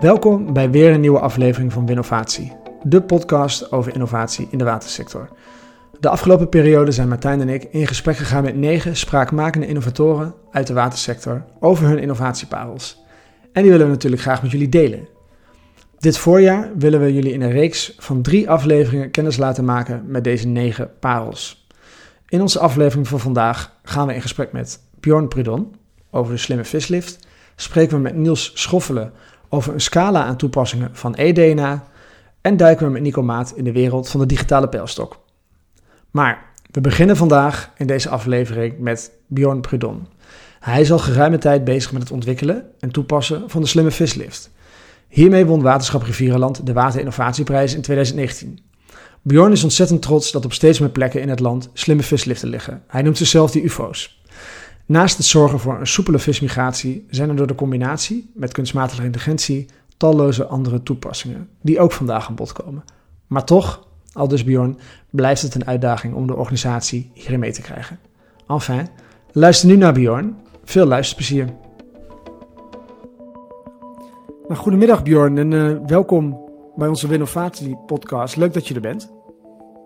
Welkom bij weer een nieuwe aflevering van Winnovatie, de podcast over innovatie in de watersector. De afgelopen periode zijn Martijn en ik in gesprek gegaan met negen spraakmakende innovatoren uit de watersector over hun innovatieparels. En die willen we natuurlijk graag met jullie delen. Dit voorjaar willen we jullie in een reeks van drie afleveringen kennis laten maken met deze negen parels. In onze aflevering van vandaag gaan we in gesprek met Bjorn Prudon over de slimme vislift, spreken we met Niels Schoffelen over een scala aan toepassingen van eDNA en duiken we met Nico Maat in de wereld van de digitale pijlstok. Maar we beginnen vandaag in deze aflevering met Bjorn Prudon. Hij is al geruime tijd bezig met het ontwikkelen en toepassen van de slimme vislift. Hiermee won Waterschap Rivierenland de Waterinnovatieprijs in 2019. Bjorn is ontzettend trots dat op steeds meer plekken in het land slimme visliften liggen. Hij noemt zichzelf die UFO's. Naast het zorgen voor een soepele vismigratie zijn er door de combinatie met kunstmatige intelligentie talloze andere toepassingen die ook vandaag aan bod komen. Maar toch, aldus Bjorn, blijft het een uitdaging om de organisatie hierin mee te krijgen. Enfin, luister nu naar Bjorn. Veel luisterplezier. Nou, goedemiddag Bjorn en uh, welkom bij onze Winnovatie podcast. Leuk dat je er bent.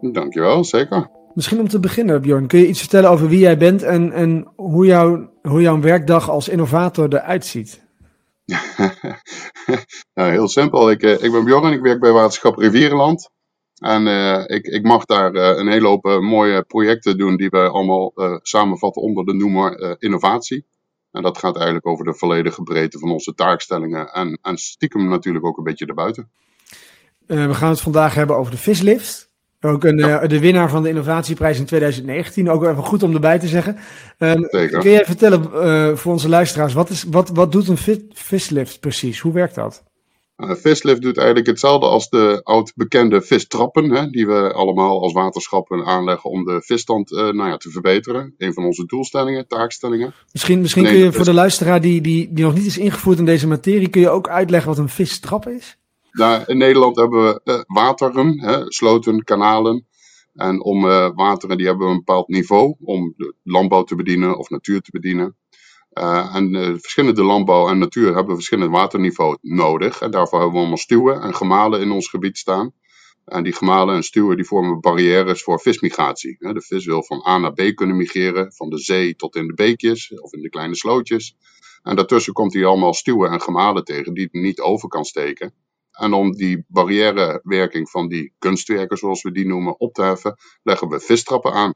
Dankjewel, zeker. Misschien om te beginnen, Bjorn, kun je iets vertellen over wie jij bent en, en hoe, jouw, hoe jouw werkdag als innovator eruit ziet? nou, heel simpel. Ik, ik ben Bjorn, ik werk bij Waterschap Rivierenland. En uh, ik, ik mag daar uh, een hele hoop uh, mooie projecten doen die we allemaal samenvatten onder de noemer innovatie. En dat gaat eigenlijk over de volledige breedte van onze taakstellingen en, en stiekem natuurlijk ook een beetje erbuiten. we gaan het vandaag hebben over de vislift. Ook een, ja. de winnaar van de innovatieprijs in 2019. Ook even goed om erbij te zeggen. Um, kun jij vertellen voor onze luisteraars, wat, is, wat, wat doet een vislift precies? Hoe werkt dat? Uh, vislift doet eigenlijk hetzelfde als de oud bekende vistrappen, hè, die we allemaal als waterschappen aanleggen om de visstand uh, nou ja, te verbeteren. Een van onze doelstellingen, taakstellingen. Misschien, misschien kun je voor de luisteraar die, die, die nog niet is ingevoerd in deze materie, kun je ook uitleggen wat een vistrap is? In Nederland hebben we uh, wateren, hè, sloten, kanalen. En om wateren, die hebben we een bepaald niveau om de landbouw te bedienen of natuur te bedienen. Uh, en verschillende landbouw en natuur hebben verschillend waterniveau nodig. En daarvoor hebben we allemaal stuwen en gemalen in ons gebied staan. En die gemalen en stuwen die vormen barrières voor vismigratie. De vis wil van A naar B kunnen migreren, van de zee tot in de beekjes of in de kleine slootjes. En daartussen komt hij allemaal stuwen en gemalen tegen die het niet over kan steken. En om die barrièrewerking van die kunstwerken, zoals we die noemen, op te heffen, leggen we vistrappen aan.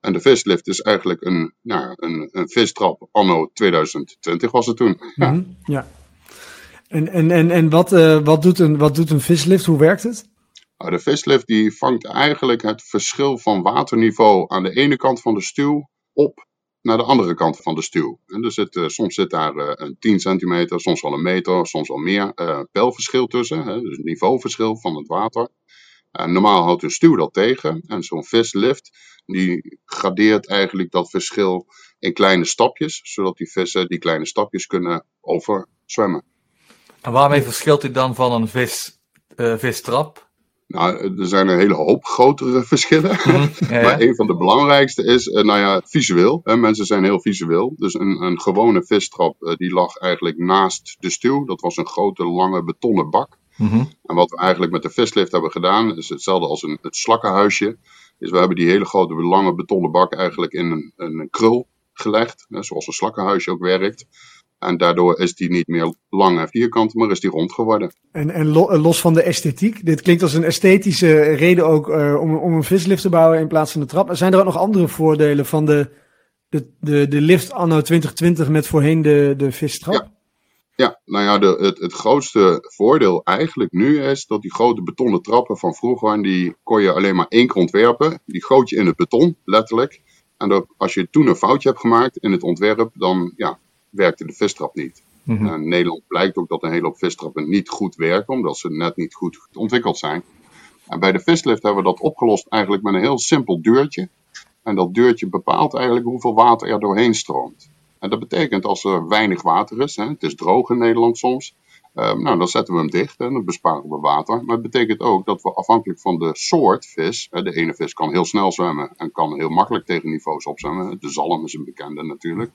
En de vislift is eigenlijk een, nou, een, een vistrap anno 2020 was het toen. Ja. Mm -hmm, ja. En, en, en, en wat, uh, wat, doet een, wat doet een vislift? Hoe werkt het? Nou, de vislift die vangt eigenlijk het verschil van waterniveau aan de ene kant van de stuw op naar de andere kant van de stuw. En er zit, uh, soms zit daar uh, een 10 centimeter, soms wel een meter, soms wel meer uh, pijlverschil tussen. Hè, dus het niveauverschil van het water. Normaal houdt een stuw dat tegen. En zo'n vislift die gradeert eigenlijk dat verschil in kleine stapjes, zodat die vissen die kleine stapjes kunnen overzwemmen. En waarmee verschilt hij dan van een vis, uh, vistrap? Nou, er zijn een hele hoop grotere verschillen. Mm, ja, ja. maar een van de belangrijkste is, uh, nou ja, visueel. Mensen zijn heel visueel. Dus een, een gewone vistrap, uh, die lag eigenlijk naast de stuw. Dat was een grote, lange betonnen bak. Mm -hmm. En wat we eigenlijk met de vislift hebben gedaan, is hetzelfde als een, het slakkenhuisje. Is we hebben die hele grote, lange betonnen bak eigenlijk in een, een krul gelegd. Hè, zoals een slakkenhuisje ook werkt. En daardoor is die niet meer lang en vierkant, maar is die rond geworden. En, en los van de esthetiek, dit klinkt als een esthetische reden ook uh, om, om een vislift te bouwen in plaats van de trap. Zijn er ook nog andere voordelen van de, de, de, de lift anno 2020 met voorheen de, de vistrap? Ja. Ja, nou ja, de, het, het grootste voordeel eigenlijk nu is dat die grote betonnen trappen van vroeger, die kon je alleen maar één keer ontwerpen. Die goot je in het beton, letterlijk. En dat, als je toen een foutje hebt gemaakt in het ontwerp, dan ja, werkte de vistrap niet. Mm -hmm. In Nederland blijkt ook dat een hele hoop vistrappen niet goed werken, omdat ze net niet goed ontwikkeld zijn. En bij de vislift hebben we dat opgelost eigenlijk met een heel simpel deurtje. En dat deurtje bepaalt eigenlijk hoeveel water er doorheen stroomt. En dat betekent als er weinig water is, hè, het is droog in Nederland soms, uh, nou, dan zetten we hem dicht en dan besparen we water. Maar het betekent ook dat we afhankelijk van de soort vis, hè, de ene vis kan heel snel zwemmen en kan heel makkelijk tegen niveaus opzwemmen. De zalm is een bekende natuurlijk.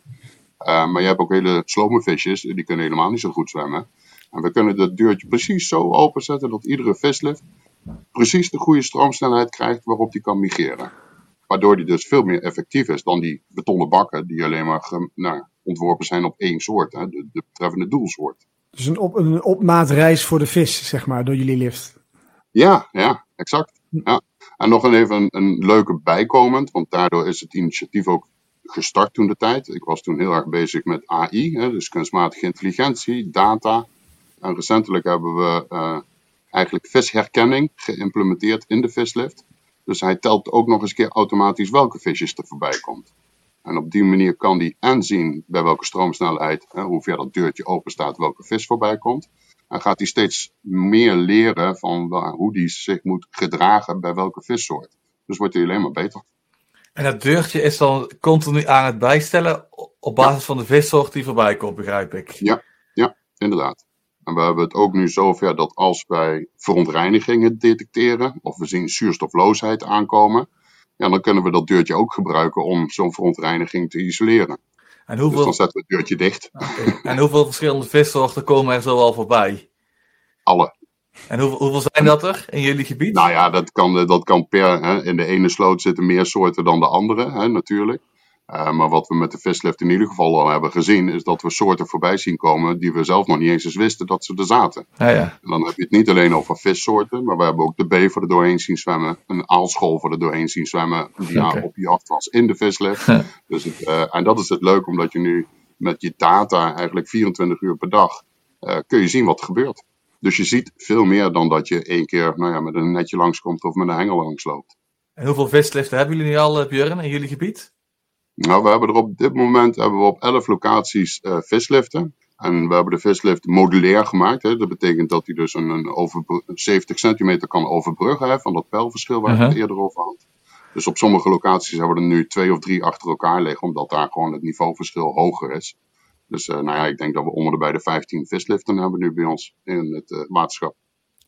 Uh, maar je hebt ook hele slome visjes, die kunnen helemaal niet zo goed zwemmen. En we kunnen dat deurtje precies zo openzetten dat iedere vislift precies de goede stroomsnelheid krijgt waarop die kan migreren. Waardoor die dus veel meer effectief is dan die betonnen bakken die alleen maar nou, ontworpen zijn op één soort, hè, de, de betreffende doelsoort. Dus een, op, een opmaatreis voor de vis, zeg maar, door jullie lift. Ja, ja, exact. Ja. En nog even een, een leuke bijkomend, want daardoor is het initiatief ook gestart toen de tijd. Ik was toen heel erg bezig met AI, hè, dus kunstmatige intelligentie, data. En recentelijk hebben we uh, eigenlijk visherkenning geïmplementeerd in de vislift. Dus hij telt ook nog eens keer automatisch welke visjes er voorbij komt. En op die manier kan hij en zien bij welke stroomsnelheid, hè, hoe ver dat deurtje open staat, welke vis voorbij komt. En gaat hij steeds meer leren van hoe hij zich moet gedragen bij welke vissoort. Dus wordt hij alleen maar beter. En dat deurtje is dan continu aan het bijstellen op basis van de vissoort die voorbij komt, begrijp ik. Ja, ja, inderdaad. En we hebben het ook nu zover dat als wij verontreinigingen detecteren, of we zien zuurstofloosheid aankomen, ja, dan kunnen we dat deurtje ook gebruiken om zo'n verontreiniging te isoleren. En hoeveel... Dus dan zetten we het deurtje dicht. En hoeveel verschillende vissoorten komen er zo al voorbij? Alle. En hoeveel, hoeveel zijn dat er in jullie gebied? Nou ja, dat kan, dat kan per. Hè, in de ene sloot zitten meer soorten dan de andere, hè, natuurlijk. Uh, maar wat we met de vislift in ieder geval al hebben gezien, is dat we soorten voorbij zien komen die we zelf nog niet eens eens wisten dat ze er zaten. Ja, ja. En dan heb je het niet alleen over vissoorten, maar we hebben ook de bever er doorheen zien zwemmen, een aalscholver er doorheen zien zwemmen, die okay. op jacht was in de vislift. dus het, uh, en dat is het leuk, omdat je nu met je data eigenlijk 24 uur per dag uh, kun je zien wat er gebeurt. Dus je ziet veel meer dan dat je één keer nou ja, met een netje langskomt of met een hengel langs loopt. En hoeveel visliften hebben jullie nu al, Björn, in jullie gebied? Nou, we hebben er op dit moment hebben we op 11 locaties uh, visliften. En we hebben de vislift modulair gemaakt. Hè. Dat betekent dat hij dus een, een 70 centimeter kan overbruggen hè, van dat pijlverschil waar uh -huh. ik het eerder over had. Dus op sommige locaties hebben we er nu twee of drie achter elkaar liggen, omdat daar gewoon het niveauverschil hoger is. Dus uh, nou ja, ik denk dat we onder de bij de 15 visliften hebben nu bij ons in het uh, waterschap.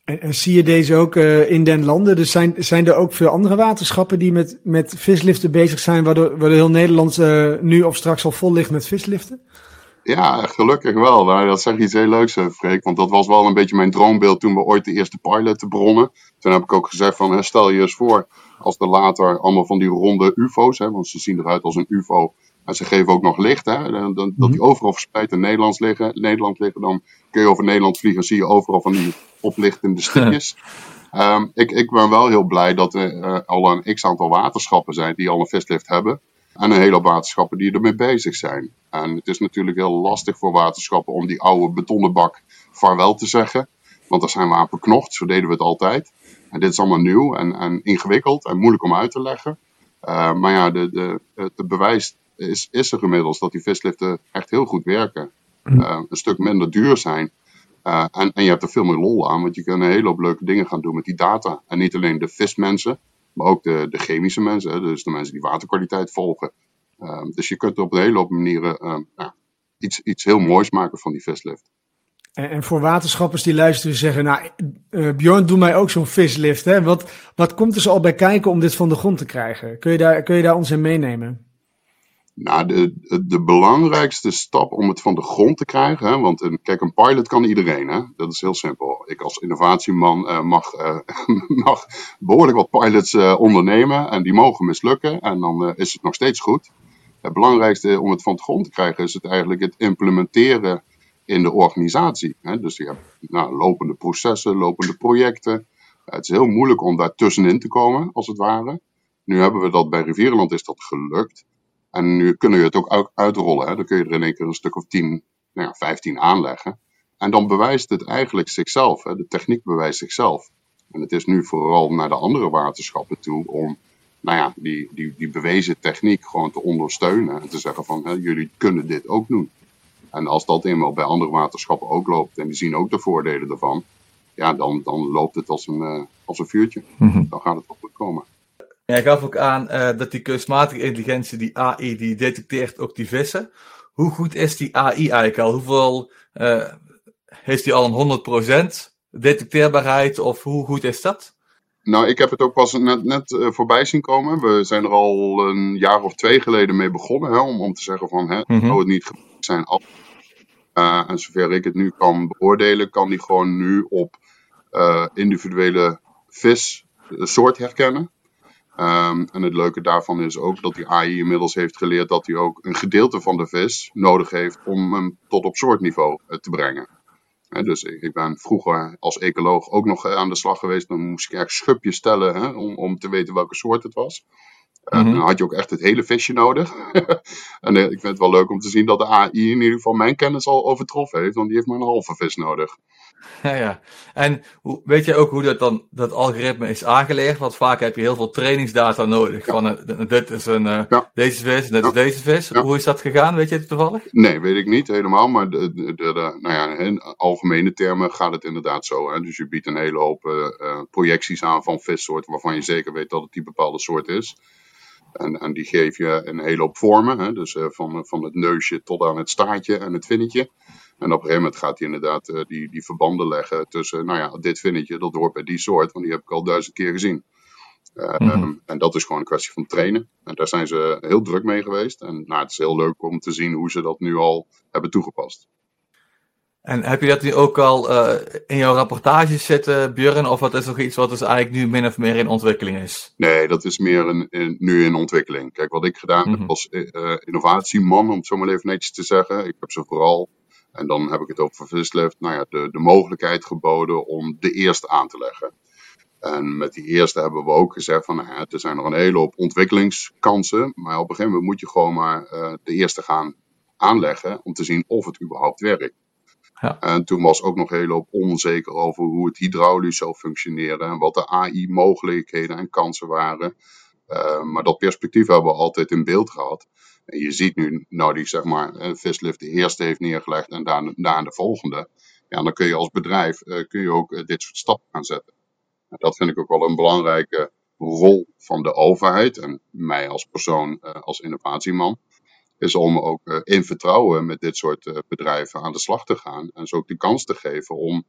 En, en, zie je deze ook uh, in den landen? Dus zijn, zijn er ook veel andere waterschappen die met, met visliften bezig zijn, waardoor, waardoor heel Nederland uh, nu of straks al vol ligt met visliften? Ja, gelukkig wel. Nou, dat zeg iets heel leuks, Freek. Want dat was wel een beetje mijn droombeeld toen we ooit de eerste piloten bronnen. Toen heb ik ook gezegd van, stel je eens voor als er later allemaal van die ronde ufo's, hè, want ze zien eruit als een ufo, en ze geven ook nog licht, hè, dat, dat die mhm. overal verspreid in Nederland liggen, Nederland liggen. Dan kun je over Nederland vliegen, zie je overal van die oplichtende stukjes. um, ik, ik ben wel heel blij dat er uh, al een x-aantal waterschappen zijn die al een vislift hebben. En een hele hoop waterschappen die ermee bezig zijn. En het is natuurlijk heel lastig voor waterschappen om die oude betonnen bak vaarwel te zeggen. Want daar zijn we aan verknocht, zo deden we het altijd. En dit is allemaal nieuw en, en ingewikkeld en moeilijk om uit te leggen. Uh, maar ja, de, de, het bewijs is, is er inmiddels dat die visliften echt heel goed werken. Uh, een stuk minder duur zijn. Uh, en, en je hebt er veel meer lol aan, want je kan een hele hoop leuke dingen gaan doen met die data. En niet alleen de vismensen, maar ook de, de chemische mensen, hè, dus de mensen die waterkwaliteit volgen. Uh, dus je kunt er op een hele hoop manieren nou, iets, iets heel moois maken van die vislift. En, en voor waterschappers die luisteren zeggen, nou Bjorn, doe mij ook zo'n vislift. Hè? Wat, wat komt er zo al bij kijken om dit van de grond te krijgen? Kun je daar, kun je daar ons in meenemen? Nou, de, de belangrijkste stap om het van de grond te krijgen, hè, want kijk, een pilot kan iedereen, hè, dat is heel simpel. Ik als innovatieman uh, mag, uh, mag behoorlijk wat pilots uh, ondernemen en die mogen mislukken en dan is het nog steeds goed. Het belangrijkste om het van de grond te krijgen is het eigenlijk het implementeren in de organisatie. Hè. Dus je hebt nou, lopende processen, lopende projecten. het is heel moeilijk om daar tussenin te komen, als het ware. Nu hebben we dat bij Rivierenland is dat gelukt. En nu kunnen we het ook uitrollen. Hè. Dan kun je er in één keer een stuk of 10, nou ja, 15 aanleggen. En dan bewijst het eigenlijk zichzelf. Hè. De techniek bewijst zichzelf. En het is nu vooral naar de andere waterschappen toe om nou ja, die, die, die bewezen techniek gewoon te ondersteunen. En te zeggen van, hè, jullie kunnen dit ook doen. En als dat eenmaal bij andere waterschappen ook loopt en die zien ook de voordelen ervan, ja, dan, dan loopt het als een, uh, als een vuurtje. Mm-hmm. Dan gaat het wel goed komen. Jij gaf ook aan uh, dat die kunstmatige intelligentie, die AI, die detecteert ook die vissen. Hoe goed is die AI eigenlijk al? Hoeveel uh, heeft die al een 100% detecteerbaarheid of hoe goed is dat? Nou, ik heb het ook pas net, net uh, voorbij zien komen. We zijn er al een jaar of twee geleden mee begonnen. Hè, om, om te zeggen van, hè, mm -hmm. het niet zijn af. Uh, en zover ik het nu kan beoordelen, kan die gewoon nu op uh, individuele vis soort herkennen. Um, en het leuke daarvan is ook dat die AI inmiddels heeft geleerd dat hij ook een gedeelte van de vis nodig heeft om hem tot op soortniveau te brengen. He, dus ik ben vroeger als ecoloog ook nog aan de slag geweest. Dan moest ik echt schupjes stellen hè, om, om te weten welke soort het was. Mm -hmm. Dan had je ook echt het hele visje nodig. en uh, ik vind het wel leuk om te zien dat de AI in ieder geval mijn kennis al overtroffen heeft, want die heeft maar een halve vis nodig. Ja, ja. En weet je ook hoe dat dan dat algoritme is aangeleerd? Want vaak heb je heel veel trainingsdata nodig. Ja. Van uh, dit is een uh, ja. deze vis, dit ja. is deze vis. Hoe is dat gegaan? Weet je het toevallig? Nee, weet ik niet helemaal. Maar de, de, nou ja, in algemene termen gaat het inderdaad zo. Hè? Dus je biedt een hele hoop projecties aan van vissoorten waarvan je zeker weet dat het die bepaalde soort is. En, en die geef je een hele hoop vormen. Hè? Dus van, van het neusje tot aan het staartje en het vinnetje. En op een gegeven moment gaat hij inderdaad uh, die, die verbanden leggen tussen, nou ja, dit vinnetje, dat hoort bij die soort, want die heb ik al duizend keer gezien. Uh, mm -hmm. um, en dat is gewoon een kwestie van trainen. En daar zijn ze heel druk mee geweest. En nou, het is heel leuk om te zien hoe ze dat nu al hebben toegepast. En heb je dat nu ook al uh, in jouw rapportages zitten, Björn? Of wat is nog iets wat dus eigenlijk nu min of meer in ontwikkeling is? Nee, dat is meer een, in, nu in ontwikkeling. Kijk, wat ik gedaan mm -hmm. heb als uh, innovatieman, om het zo maar even netjes te zeggen. Ik heb ze vooral, en dan heb ik het over Vislift, nou ja, de, de mogelijkheid geboden om de eerste aan te leggen. En met die eerste hebben we ook gezegd van, nou ja, er zijn nog een hele hoop ontwikkelingskansen. Maar op een gegeven moment moet je gewoon maar uh, de eerste gaan aanleggen om te zien of het überhaupt werkt. Ja. En toen was ook nog heel hoop onzeker over hoe het hydraulisch zou functioneren en wat de AI-mogelijkheden en kansen waren. Uh, maar dat perspectief hebben we altijd in beeld gehad. En je ziet nu, nou die zeg maar, Vislift de eerste heeft neergelegd en daarna, daarna de volgende. Ja, dan kun je als bedrijf uh, kun je ook uh, dit soort stappen gaan zetten. En dat vind ik ook wel een belangrijke rol van de overheid en mij als persoon, als innovatieman is om ook in vertrouwen met dit soort bedrijven aan de slag te gaan. En ze ook de kans te geven om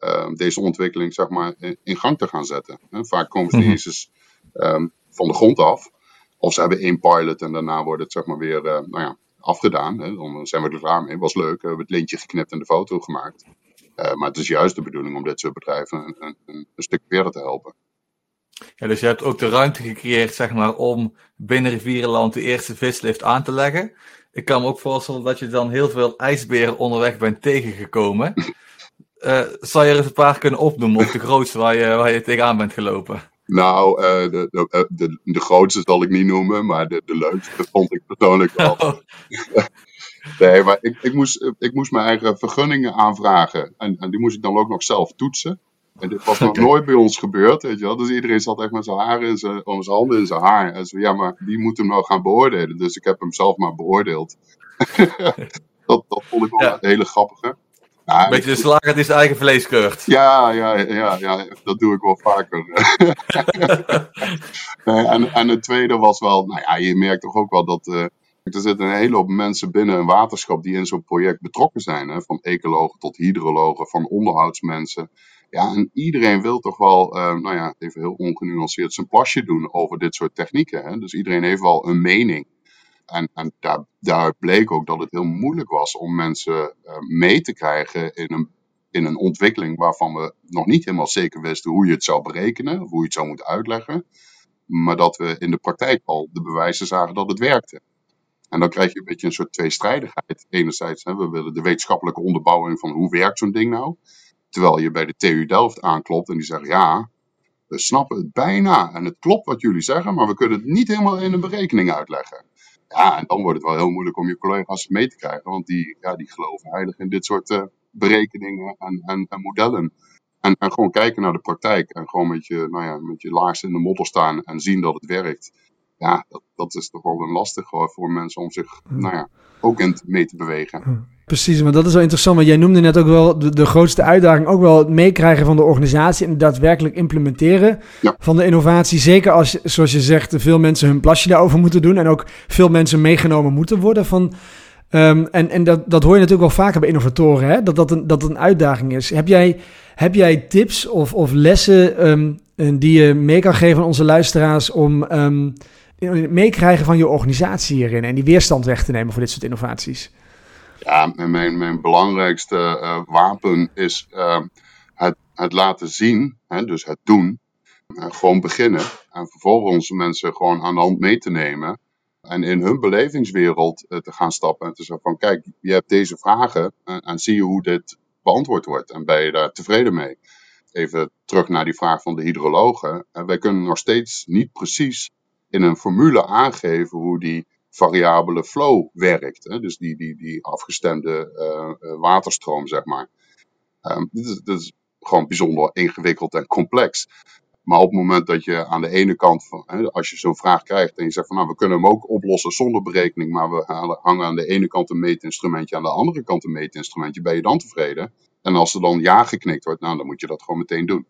uh, deze ontwikkeling zeg maar, in, gang te gaan zetten. En vaak komen ze niet eens um, van de grond af. Of ze hebben één pilot en daarna wordt het zeg maar, weer uh, nou ja, afgedaan. Hè. Dan zijn we er klaar mee. Was leuk. We hebben het lintje geknipt en de foto gemaakt. maar het is juist de bedoeling om dit soort bedrijven een, een, een stuk verder te helpen. Ja, dus je hebt ook de ruimte gecreëerd, zeg maar, om binnen Rivierenland de eerste vislift aan te leggen. Ik kan me ook voorstellen dat je dan heel veel ijsberen onderweg bent tegengekomen. Uh, zou je er eens een paar kunnen opnoemen, of de grootste waar je, waar je tegenaan bent gelopen? Nou, uh, de, de, de, de, grootste zal ik niet noemen, maar de, de leukste vond ik persoonlijk wel. Oh. nee, maar ik, ik, moest, ik moest mijn eigen vergunningen aanvragen. En, en die moest ik dan ook nog zelf toetsen. En dit was nog okay. nooit bij ons gebeurd, weet je wel. Dus iedereen zat echt met zijn haar in zijn, om zijn handen in zijn haar. En zo, ja, maar wie moet hem nou gaan beoordelen? Dus ik heb hem zelf maar beoordeeld. dat, dat vond ik wel ja. een hele grappige. Ja, Beetje de slager die zijn eigen vlees keurt. Ja, ja, ja, ja, dat doe ik wel vaker. en, en het tweede was wel, nou ja, je merkt toch ook wel dat... Uh, er zitten een hele hoop mensen binnen een waterschap die in zo'n project betrokken zijn. Hè? Van ecologen tot hydrologen, van onderhoudsmensen. Ja, en iedereen wil toch wel, uh, nou ja, even heel ongenuanceerd zijn plasje doen over dit soort technieken. Hè? Dus iedereen heeft wel een mening. En, daar, bleek ook dat het heel moeilijk was om mensen uh, mee te krijgen in een, in een ontwikkeling waarvan we nog niet helemaal zeker wisten hoe je het zou berekenen, hoe je het zou moeten uitleggen. Maar dat we in de praktijk al de bewijzen zagen dat het werkte. En dan krijg je een beetje een soort tweestrijdigheid. Enerzijds, hè, we willen de wetenschappelijke onderbouwing van hoe werkt zo'n ding nou. Terwijl je bij de TU Delft aanklopt en die zegt ja, we snappen het bijna en het klopt wat jullie zeggen, maar we kunnen het niet helemaal in een berekening uitleggen. Ja, en dan wordt het wel heel moeilijk om je collega's mee te krijgen, want die, ja, die geloven heilig in dit soort uh, berekeningen en, en, en modellen. En, en, gewoon kijken naar de praktijk en gewoon met je, nou ja, met je laars in de modder staan en zien dat het werkt. Ja, dat, dat is toch wel een lastig voor mensen om zich, nou ja, ook in mee te bewegen. Precies, maar dat is wel interessant. Want jij noemde net ook wel de, de grootste uitdaging, ook wel het meekrijgen van de organisatie en daadwerkelijk implementeren ja. van de innovatie. Zeker als, zoals je zegt, veel mensen hun plasje daarover moeten doen en ook veel mensen meegenomen moeten worden van. Um, en en dat, dat hoor je natuurlijk wel vaker bij innovatoren, hè? Dat, dat, een, dat een uitdaging is. Heb jij, heb jij tips of, of lessen um, die je mee kan geven aan onze luisteraars om um, meekrijgen van je organisatie hierin en die weerstand weg te nemen voor dit soort innovaties? Ja, mijn, mijn belangrijkste uh, wapen is uh, het, het laten zien, hè, dus het doen. Uh, gewoon beginnen. En vervolgens mensen gewoon aan de hand mee te nemen. En in hun belevingswereld te gaan stappen. En te zeggen van kijk, je hebt deze vragen. En, en zie je hoe dit beantwoord wordt. En ben je daar tevreden mee? Even terug naar die vraag van de hydrologen. wij kunnen nog steeds niet precies in een formule aangeven hoe die variabele flow werkt. Hè? Dus die, die, die afgestemde uh, waterstroom, zeg maar. Um, dit, is, dit is gewoon bijzonder ingewikkeld en complex. Maar op het moment dat je aan de ene kant, van, hè, als je zo'n vraag krijgt en je zegt van nou we kunnen hem ook oplossen zonder berekening, maar we hangen aan de ene kant een meetinstrumentje, aan de andere kant een meetinstrumentje, ben je dan tevreden? En als er dan ja geknikt wordt, nou dan moet je dat gewoon meteen doen.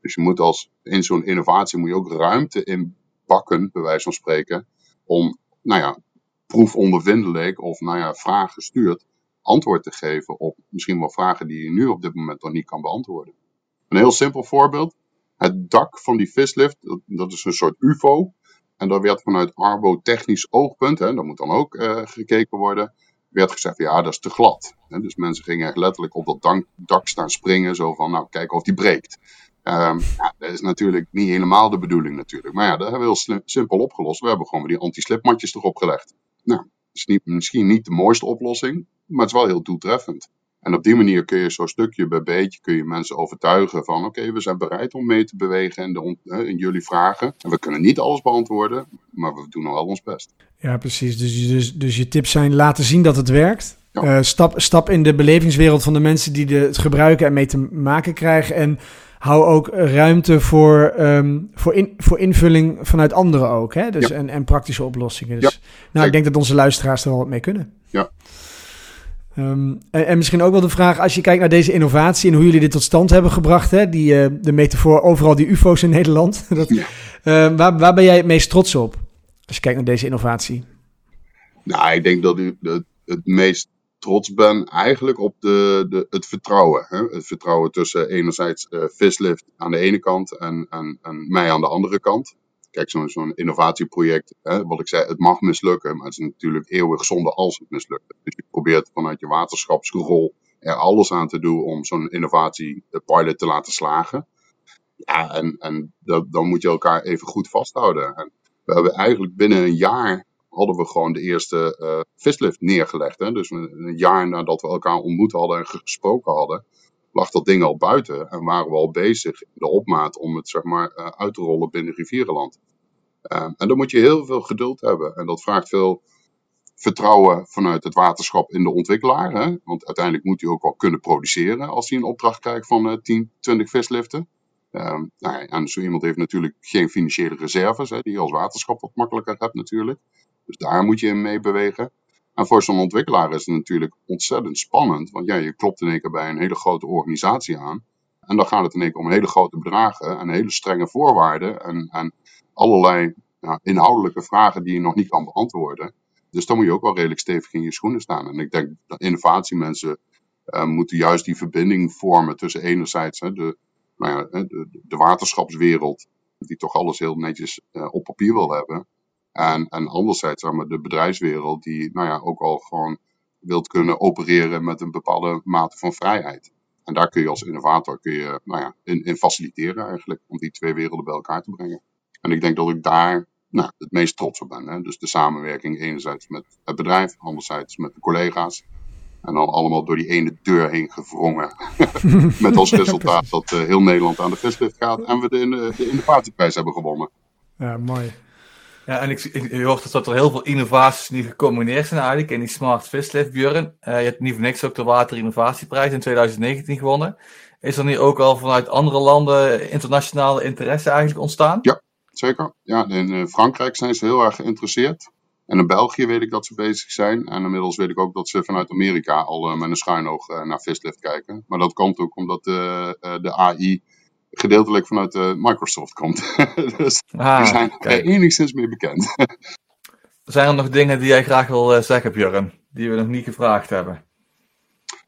Dus je moet als, in zo'n innovatie moet je ook ruimte in bakken, bij wijze van spreken, om nou ja, proefondervindelijk of nou ja, vragen gestuurd antwoord te geven op misschien wel vragen die je nu op dit moment nog niet kan beantwoorden. Een heel simpel voorbeeld. Het dak van die vislift, dat, is een soort UFO. En daar werd vanuit arbotechnisch oogpunt, hè, dat moet dan ook uh, gekeken worden, werd gezegd, ja, dat is te glad. Dus mensen gingen echt letterlijk op dat dak staan springen, zo van, nou, kijken of die breekt. Um, ja, dat is natuurlijk niet helemaal de bedoeling natuurlijk. Maar ja, dat hebben we heel simpel opgelost. We hebben gewoon die anti-slipmatjes erop gelegd. Nou, is niet, misschien niet de mooiste oplossing, maar het is wel heel doeltreffend. En op die manier kun je zo stukje bij beetje kun je mensen overtuigen van oké, we zijn bereid om mee te bewegen in, de, in jullie vragen. En we kunnen niet alles beantwoorden, maar we doen wel ons best. Ja, precies. Dus, dus, dus je tips zijn laten zien dat het werkt. Uh, stap, stap in de belevingswereld van de mensen die de, het gebruiken en mee te maken krijgen. En hou ook ruimte voor, um, voor, in, voor invulling vanuit anderen ook. Hè? Dus, en, en praktische oplossingen. Dus nou, ik denk dat onze luisteraars er wel wat mee kunnen. Ja. Um, en, en, misschien ook wel de vraag, als je kijkt naar deze innovatie en hoe jullie dit tot stand hebben gebracht, hè, die, uh, de metafoor overal die UFO's in Nederland. dat, ja. uh, waar, waar ben jij het meest trots op als je kijkt naar deze innovatie? Nou, ik denk dat u het meest trots ben eigenlijk op de, de, het vertrouwen. Hè? Het vertrouwen tussen enerzijds uh, Vislift aan de ene kant en, en, mij aan de andere kant. Kijk, zo'n zo'n innovatieproject, hè, wat ik zei, het mag mislukken, maar het is natuurlijk eeuwig zonde als het mislukt. Dus je probeert vanuit je waterschapsrol er alles aan te doen om zo'n innovatie, de pilot, te laten slagen. Ja, en, en dat, dan moet je elkaar even goed vasthouden. En we hebben eigenlijk binnen een jaar hadden we gewoon de eerste vislift neergelegd. Hè? Dus een jaar nadat we elkaar ontmoet hadden en gesproken hadden, lag dat ding al buiten en waren we al bezig in de opmaat om het zeg maar uh, uit te rollen binnen Rivierenland. Uh, en dan moet je heel veel geduld hebben en dat vraagt veel vertrouwen vanuit het waterschap in de ontwikkelaar. Hè? Want uiteindelijk moet hij ook wel kunnen produceren als hij een opdracht krijgt van uh, 10, 20 visliften. Nou, en zo iemand heeft natuurlijk geen financiële reserves, hè, die je als waterschap wat makkelijker hebt natuurlijk. Dus daar moet je in mee bewegen. En voor zo'n ontwikkelaar is het natuurlijk ontzettend spannend. Want ja, je klopt in één keer bij een hele grote organisatie aan. En dan gaat het in één keer om hele grote bedragen en hele strenge voorwaarden. En, allerlei ja, inhoudelijke vragen die je nog niet kan beantwoorden. Dus dan moet je ook wel redelijk stevig in je schoenen staan. En ik denk dat innovatiemensen uh, moeten juist die verbinding vormen tussen enerzijds hè, de, nou ja, de, de, waterschapswereld, die toch alles heel netjes uh, op papier wil hebben. En, en anderzijds zeg maar, de bedrijfswereld die nou ja, ook al gewoon wilt kunnen opereren met een bepaalde mate van vrijheid. En daar kun je als innovator kun je, nou ja, in, in faciliteren eigenlijk, om die twee werelden bij elkaar te brengen. En ik denk dat ik daar nou, het meest trots op ben. Hè? Dus de samenwerking enerzijds met het bedrijf, anderzijds met de collega's. En dan allemaal door die ene deur heen gevrongen. met als resultaat dat uh, heel Nederland aan de vislift gaat en we de, de, de innovatieprijs hebben gewonnen. Ja, mooi. Ja, en ik, ik, hoort dat er heel veel innovaties nu gecombineerd zijn eigenlijk in die Smart Vislift, Björn. Uh, je hebt niet voor niks ook de Water Innovatieprijs in 2019 gewonnen. Is er nu ook al vanuit andere landen internationale interesse eigenlijk ontstaan? Ja, zeker. Ja, in eh, Frankrijk zijn ze heel erg geïnteresseerd. En in België weet ik dat ze bezig zijn. En inmiddels weet ik ook dat ze vanuit Amerika al uh, met een schuin oog naar Vislift kijken. Maar dat komt ook omdat de AI gedeeltelijk vanuit uh, Microsoft komt. dus ah, die zijn enigszins meer bekend. zijn er nog dingen die jij graag wil uh, zeggen, Björn, die we nog niet gevraagd hebben?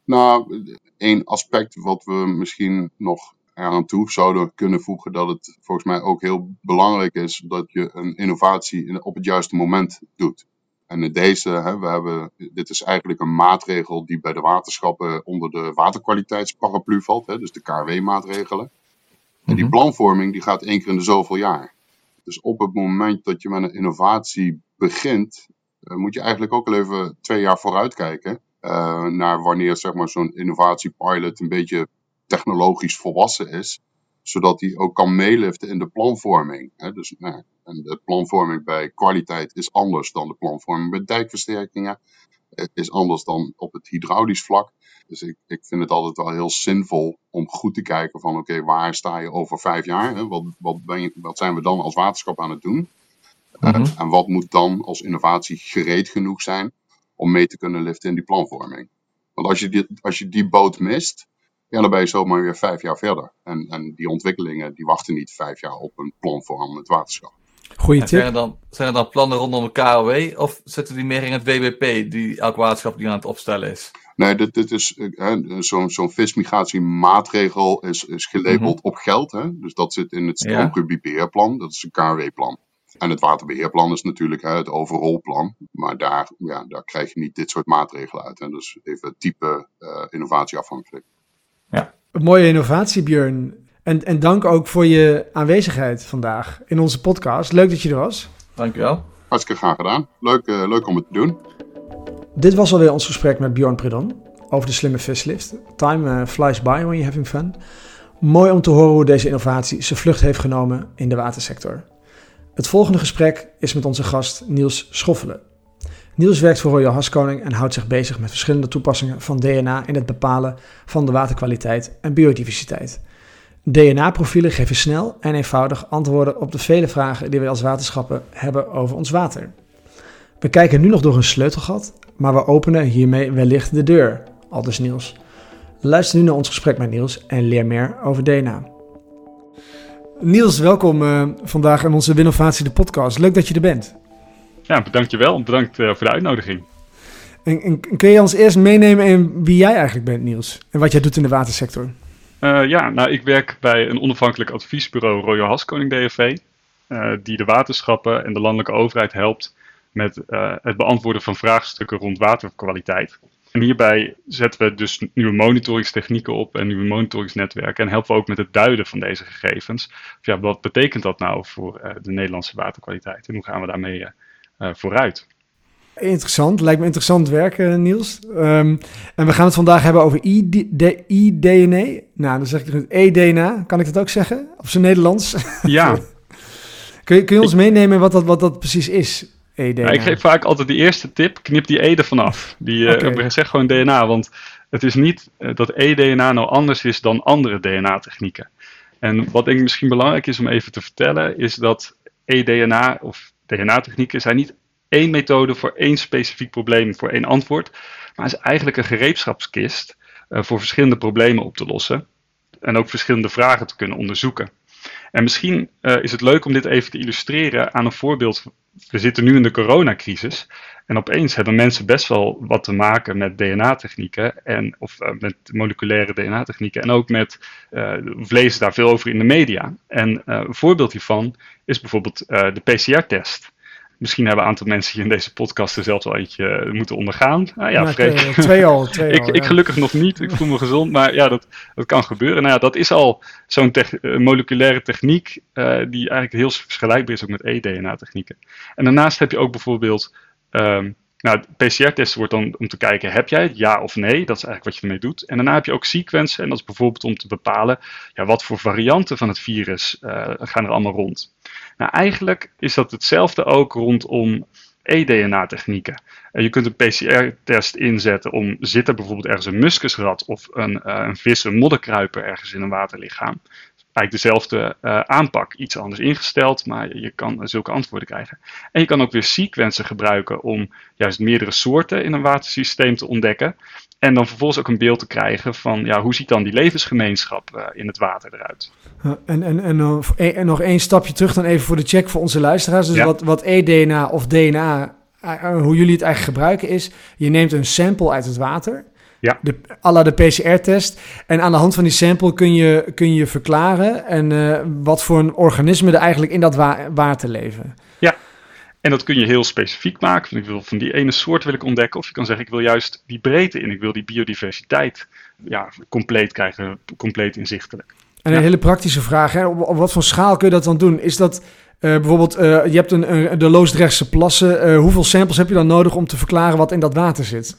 Nou, één aspect wat we misschien nog eraan toe zouden kunnen voegen, dat het volgens mij ook heel belangrijk is dat je een innovatie op het juiste moment doet. En in deze, hè, we hebben, dit is eigenlijk een maatregel die bij de waterschappen onder de waterkwaliteitsparaplu valt, hè, dus de KW-maatregelen. En die Mhm. planvorming die gaat één keer in de zoveel jaar. Dus op het moment dat je met een innovatie begint, eh, moet je eigenlijk ook al even twee jaar vooruit kijken. eh, naar wanneer zeg maar, zo'n innovatiepilot een beetje technologisch volwassen is. Zodat die ook kan meeliften in de planvorming. Hè? Dus, nou, en de planvorming bij kwaliteit is anders dan de planvorming bij dijkversterkingen. Eh, Is anders dan op het hydraulisch vlak. Dus ik, ik vind het altijd wel heel zinvol om goed te kijken van oké, waar sta je over vijf jaar? Hè? Wat, wat, ben je, wat zijn we dan als waterschap aan het doen? Eh, Mhm. en wat moet dan als innovatie gereed genoeg zijn om mee te kunnen liften in die planvorming? Want als je die, als je die boot mist, ja, dan ben je zomaar weer vijf jaar verder. En, en die ontwikkelingen die wachten niet vijf jaar op een planvormend waterschap. Goeie En zijn, tip. er dan, zijn er dan plannen rondom de KOW of zitten die meer in het WBP, die elk waterschap die aan het opstellen is? Nee, dit, dit is eh, zo'n zo'n vismigratiemaatregel is, is gelabeld op geld. Hè? Dus dat zit in het Ja. stroomgebiebeheerplan. Dat is een KW-plan. En het waterbeheerplan is natuurlijk hè, het overholplan. Maar daar, ja, daar krijg je niet dit soort maatregelen uit. Hè? Dus even type eh, innovatie afhankelijk. Een mooie innovatie, Björn. En, en dank ook voor je aanwezigheid vandaag in onze podcast. Leuk dat je er was. Dankjewel. Hartstikke graag gedaan. Leuk, eh, leuk om het te doen. Dit was alweer ons gesprek met Bjorn Predon over de slimme vislift. Time eh, flies by when you're having fun. Mooi om te horen hoe deze innovatie zijn vlucht heeft genomen in de watersector. Het volgende gesprek is met onze gast Niels Schoffelen. Niels werkt voor Royal Haskoning en houdt zich bezig met verschillende toepassingen van DNA in het bepalen van de waterkwaliteit en biodiversiteit. DNA-profielen geven snel en eenvoudig antwoorden op de vele vragen die wij als waterschappen hebben over ons water. We kijken nu nog door een sleutelgat, maar we openen hiermee wellicht de deur, aldus Niels. Luister nu naar ons gesprek met Niels en leer meer over DNA. Niels, welkom eh, vandaag in onze Winnovatie de podcast. Leuk dat je er bent. Ja, bedankt je wel. Bedankt eh, voor de uitnodiging. En, en kun je ons eerst meenemen in wie jij eigenlijk bent, Niels? En wat jij doet in de watersector? Eh, ja, nou, ik werk bij een onafhankelijk adviesbureau Royal Haskoning DFV, eh, die de waterschappen en de landelijke overheid helpt met eh, het beantwoorden van vraagstukken rond waterkwaliteit. En hierbij zetten we dus nieuwe monitoringstechnieken op en nieuwe monitoringsnetwerken en helpen we ook met het duiden van deze gegevens. Ja, wat betekent dat nou voor de Nederlandse waterkwaliteit en hoe gaan we daarmee vooruit? Interessant, lijkt me interessant werk, eh, Niels. Ehm, en we gaan het vandaag hebben over iDNA. Nou, dan zeg ik het eDNA. Kan ik dat ook zeggen? Op zijn Nederlands. Ja, kun, je, kun je ons meenemen wat dat, wat dat precies is, eDNA? Nou, ik geef vaak altijd die eerste tip, knip die E ervan af. Die, eh. Zeg gewoon DNA, want het is niet eh, dat eDNA nou anders is dan andere DNA-technieken. En wat denk ik misschien belangrijk is om even te vertellen, is dat eDNA of DNA-technieken zijn niet één methode voor één specifiek probleem, voor één antwoord, maar is eigenlijk een gereedschapskist eh, voor verschillende problemen op te lossen en ook verschillende vragen te kunnen onderzoeken. En misschien eh, is het leuk om dit even te illustreren aan een voorbeeld. We zitten nu in de coronacrisis. En opeens hebben mensen best wel wat te maken met DNA-technieken. En, of eh, met moleculaire DNA-technieken. En ook met. we lezen daar veel over in de media. En een voorbeeld hiervan is bijvoorbeeld de PCR-test. Misschien hebben een aantal mensen hier in deze podcast er zelfs al eentje eh, moeten ondergaan. Ah ja, Nou, Freek. eh, twee al, twee Ik, al, ik ja. gelukkig nog niet. Ik voel me gezond. Maar ja, dat, dat kan gebeuren. Nou ja, dat is al zo'n eh, moleculaire techniek. die eigenlijk heel vergelijkbaar is ook met eDNA-technieken. En daarnaast heb je ook bijvoorbeeld. ehm nou, PCR-test wordt dan om te kijken: heb jij het ja of nee? Dat is eigenlijk wat je ermee doet. En daarna heb je ook sequencen. En dat is bijvoorbeeld om te bepalen. Ja, wat voor varianten van het virus eh, gaan er allemaal rond. Nou, eigenlijk is dat hetzelfde ook rondom eDNA-technieken. Eh, je kunt een PCR-test inzetten om zit er bijvoorbeeld ergens een muskusrat of een, eh, een vis, een modderkruiper ergens in een waterlichaam. Eigenlijk dezelfde eh, aanpak, iets anders ingesteld, maar je kan zulke antwoorden krijgen. En je kan ook weer sequencen gebruiken om juist meerdere soorten in een watersysteem te ontdekken. En dan vervolgens ook een beeld te krijgen van ja, hoe ziet dan die levensgemeenschap eh, in het water eruit. En, en, en, nog- en nog één stapje terug dan even voor de check voor onze luisteraars. Dus Ja. wat, wat eDNA of DNA, eh, hoe jullie het eigenlijk gebruiken is... je neemt een sample uit het water, Ja. de, à la de PCR-test... en aan de hand van die sample kun je, kun je verklaren... En, eh, wat voor een organisme er eigenlijk in dat wa- water leven. Ja. En dat kun je heel specifiek maken. Ik wil van die ene soort wil ik ontdekken. Of je kan zeggen, ik wil juist die breedte in. Ik wil die biodiversiteit ja, compleet krijgen, compleet inzichtelijk. En een hele praktische vraag, hè? Op, wat voor schaal kun je dat dan doen? Is dat uh, bijvoorbeeld, uh, je hebt een, een, de Loosdrechtse plassen. Uh, hoeveel samples heb je dan nodig om te verklaren wat in dat water zit?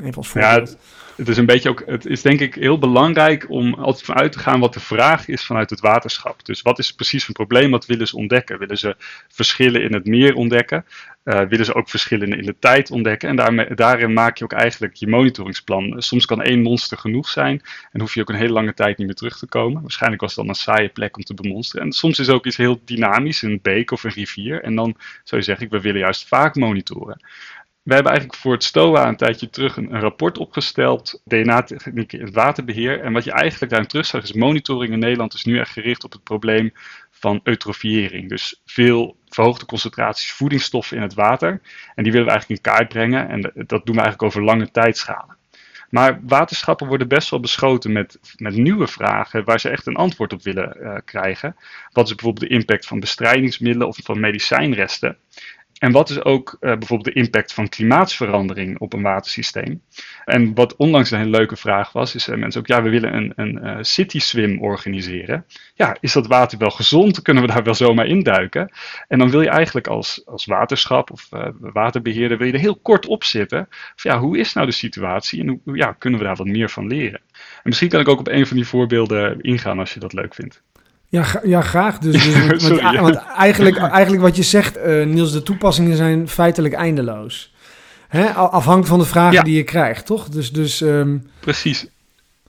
Even als voorbeeld. Ja, het is een beetje ook, het is denk ik heel belangrijk om altijd vanuit te gaan wat de vraag is vanuit het waterschap. Dus wat is precies een probleem, wat willen ze ontdekken? Willen ze verschillen in het meer ontdekken? Uh, willen ze ook verschillen in de tijd ontdekken? En daarmee, daarin maak je ook eigenlijk je monitoringsplan. Soms kan één monster genoeg zijn en hoef je ook een hele lange tijd niet meer terug te komen. Waarschijnlijk was het dan een saaie plek om te bemonsteren. En soms is ook iets heel dynamisch, een beek of een rivier. En dan zou je zeggen, we willen juist vaak monitoren we hebben eigenlijk voor het STOA een tijdje terug een, rapport opgesteld, DNA-technieken in het waterbeheer. En wat je eigenlijk daarin terugzag is monitoring in Nederland is nu echt gericht op het probleem van eutrofiëring. Dus veel verhoogde concentraties voedingsstoffen in het water. En die willen we eigenlijk in kaart brengen en dat doen we eigenlijk over lange tijdschalen. Maar waterschappen worden best wel beschoten met, met nieuwe vragen waar ze echt een antwoord op willen uh, krijgen. Wat is bijvoorbeeld de impact van bestrijdingsmiddelen of van medicijnresten? En wat is ook uh, bijvoorbeeld de impact van klimaatsverandering op een watersysteem? En wat onlangs een hele leuke vraag was, is uh, mensen ook, ja, we willen een, een uh, city swim organiseren. Ja, is dat water wel gezond? Kunnen we daar wel zomaar induiken? En dan wil je eigenlijk als, als waterschap of waterbeheerder, wil je er heel kort op zitten. Of ja, hoe is nou de situatie en hoe ja, kunnen we daar wat meer van leren? En misschien kan ik ook op een van die voorbeelden ingaan als je dat leuk vindt. Ja, ja graag. Dus, dus Sorry, want, eigenlijk, eigenlijk wat je zegt, uh, Niels, de toepassingen zijn feitelijk eindeloos. Hè? Afhankelijk van de vragen die je krijgt, toch? Dus, dus, um... Precies.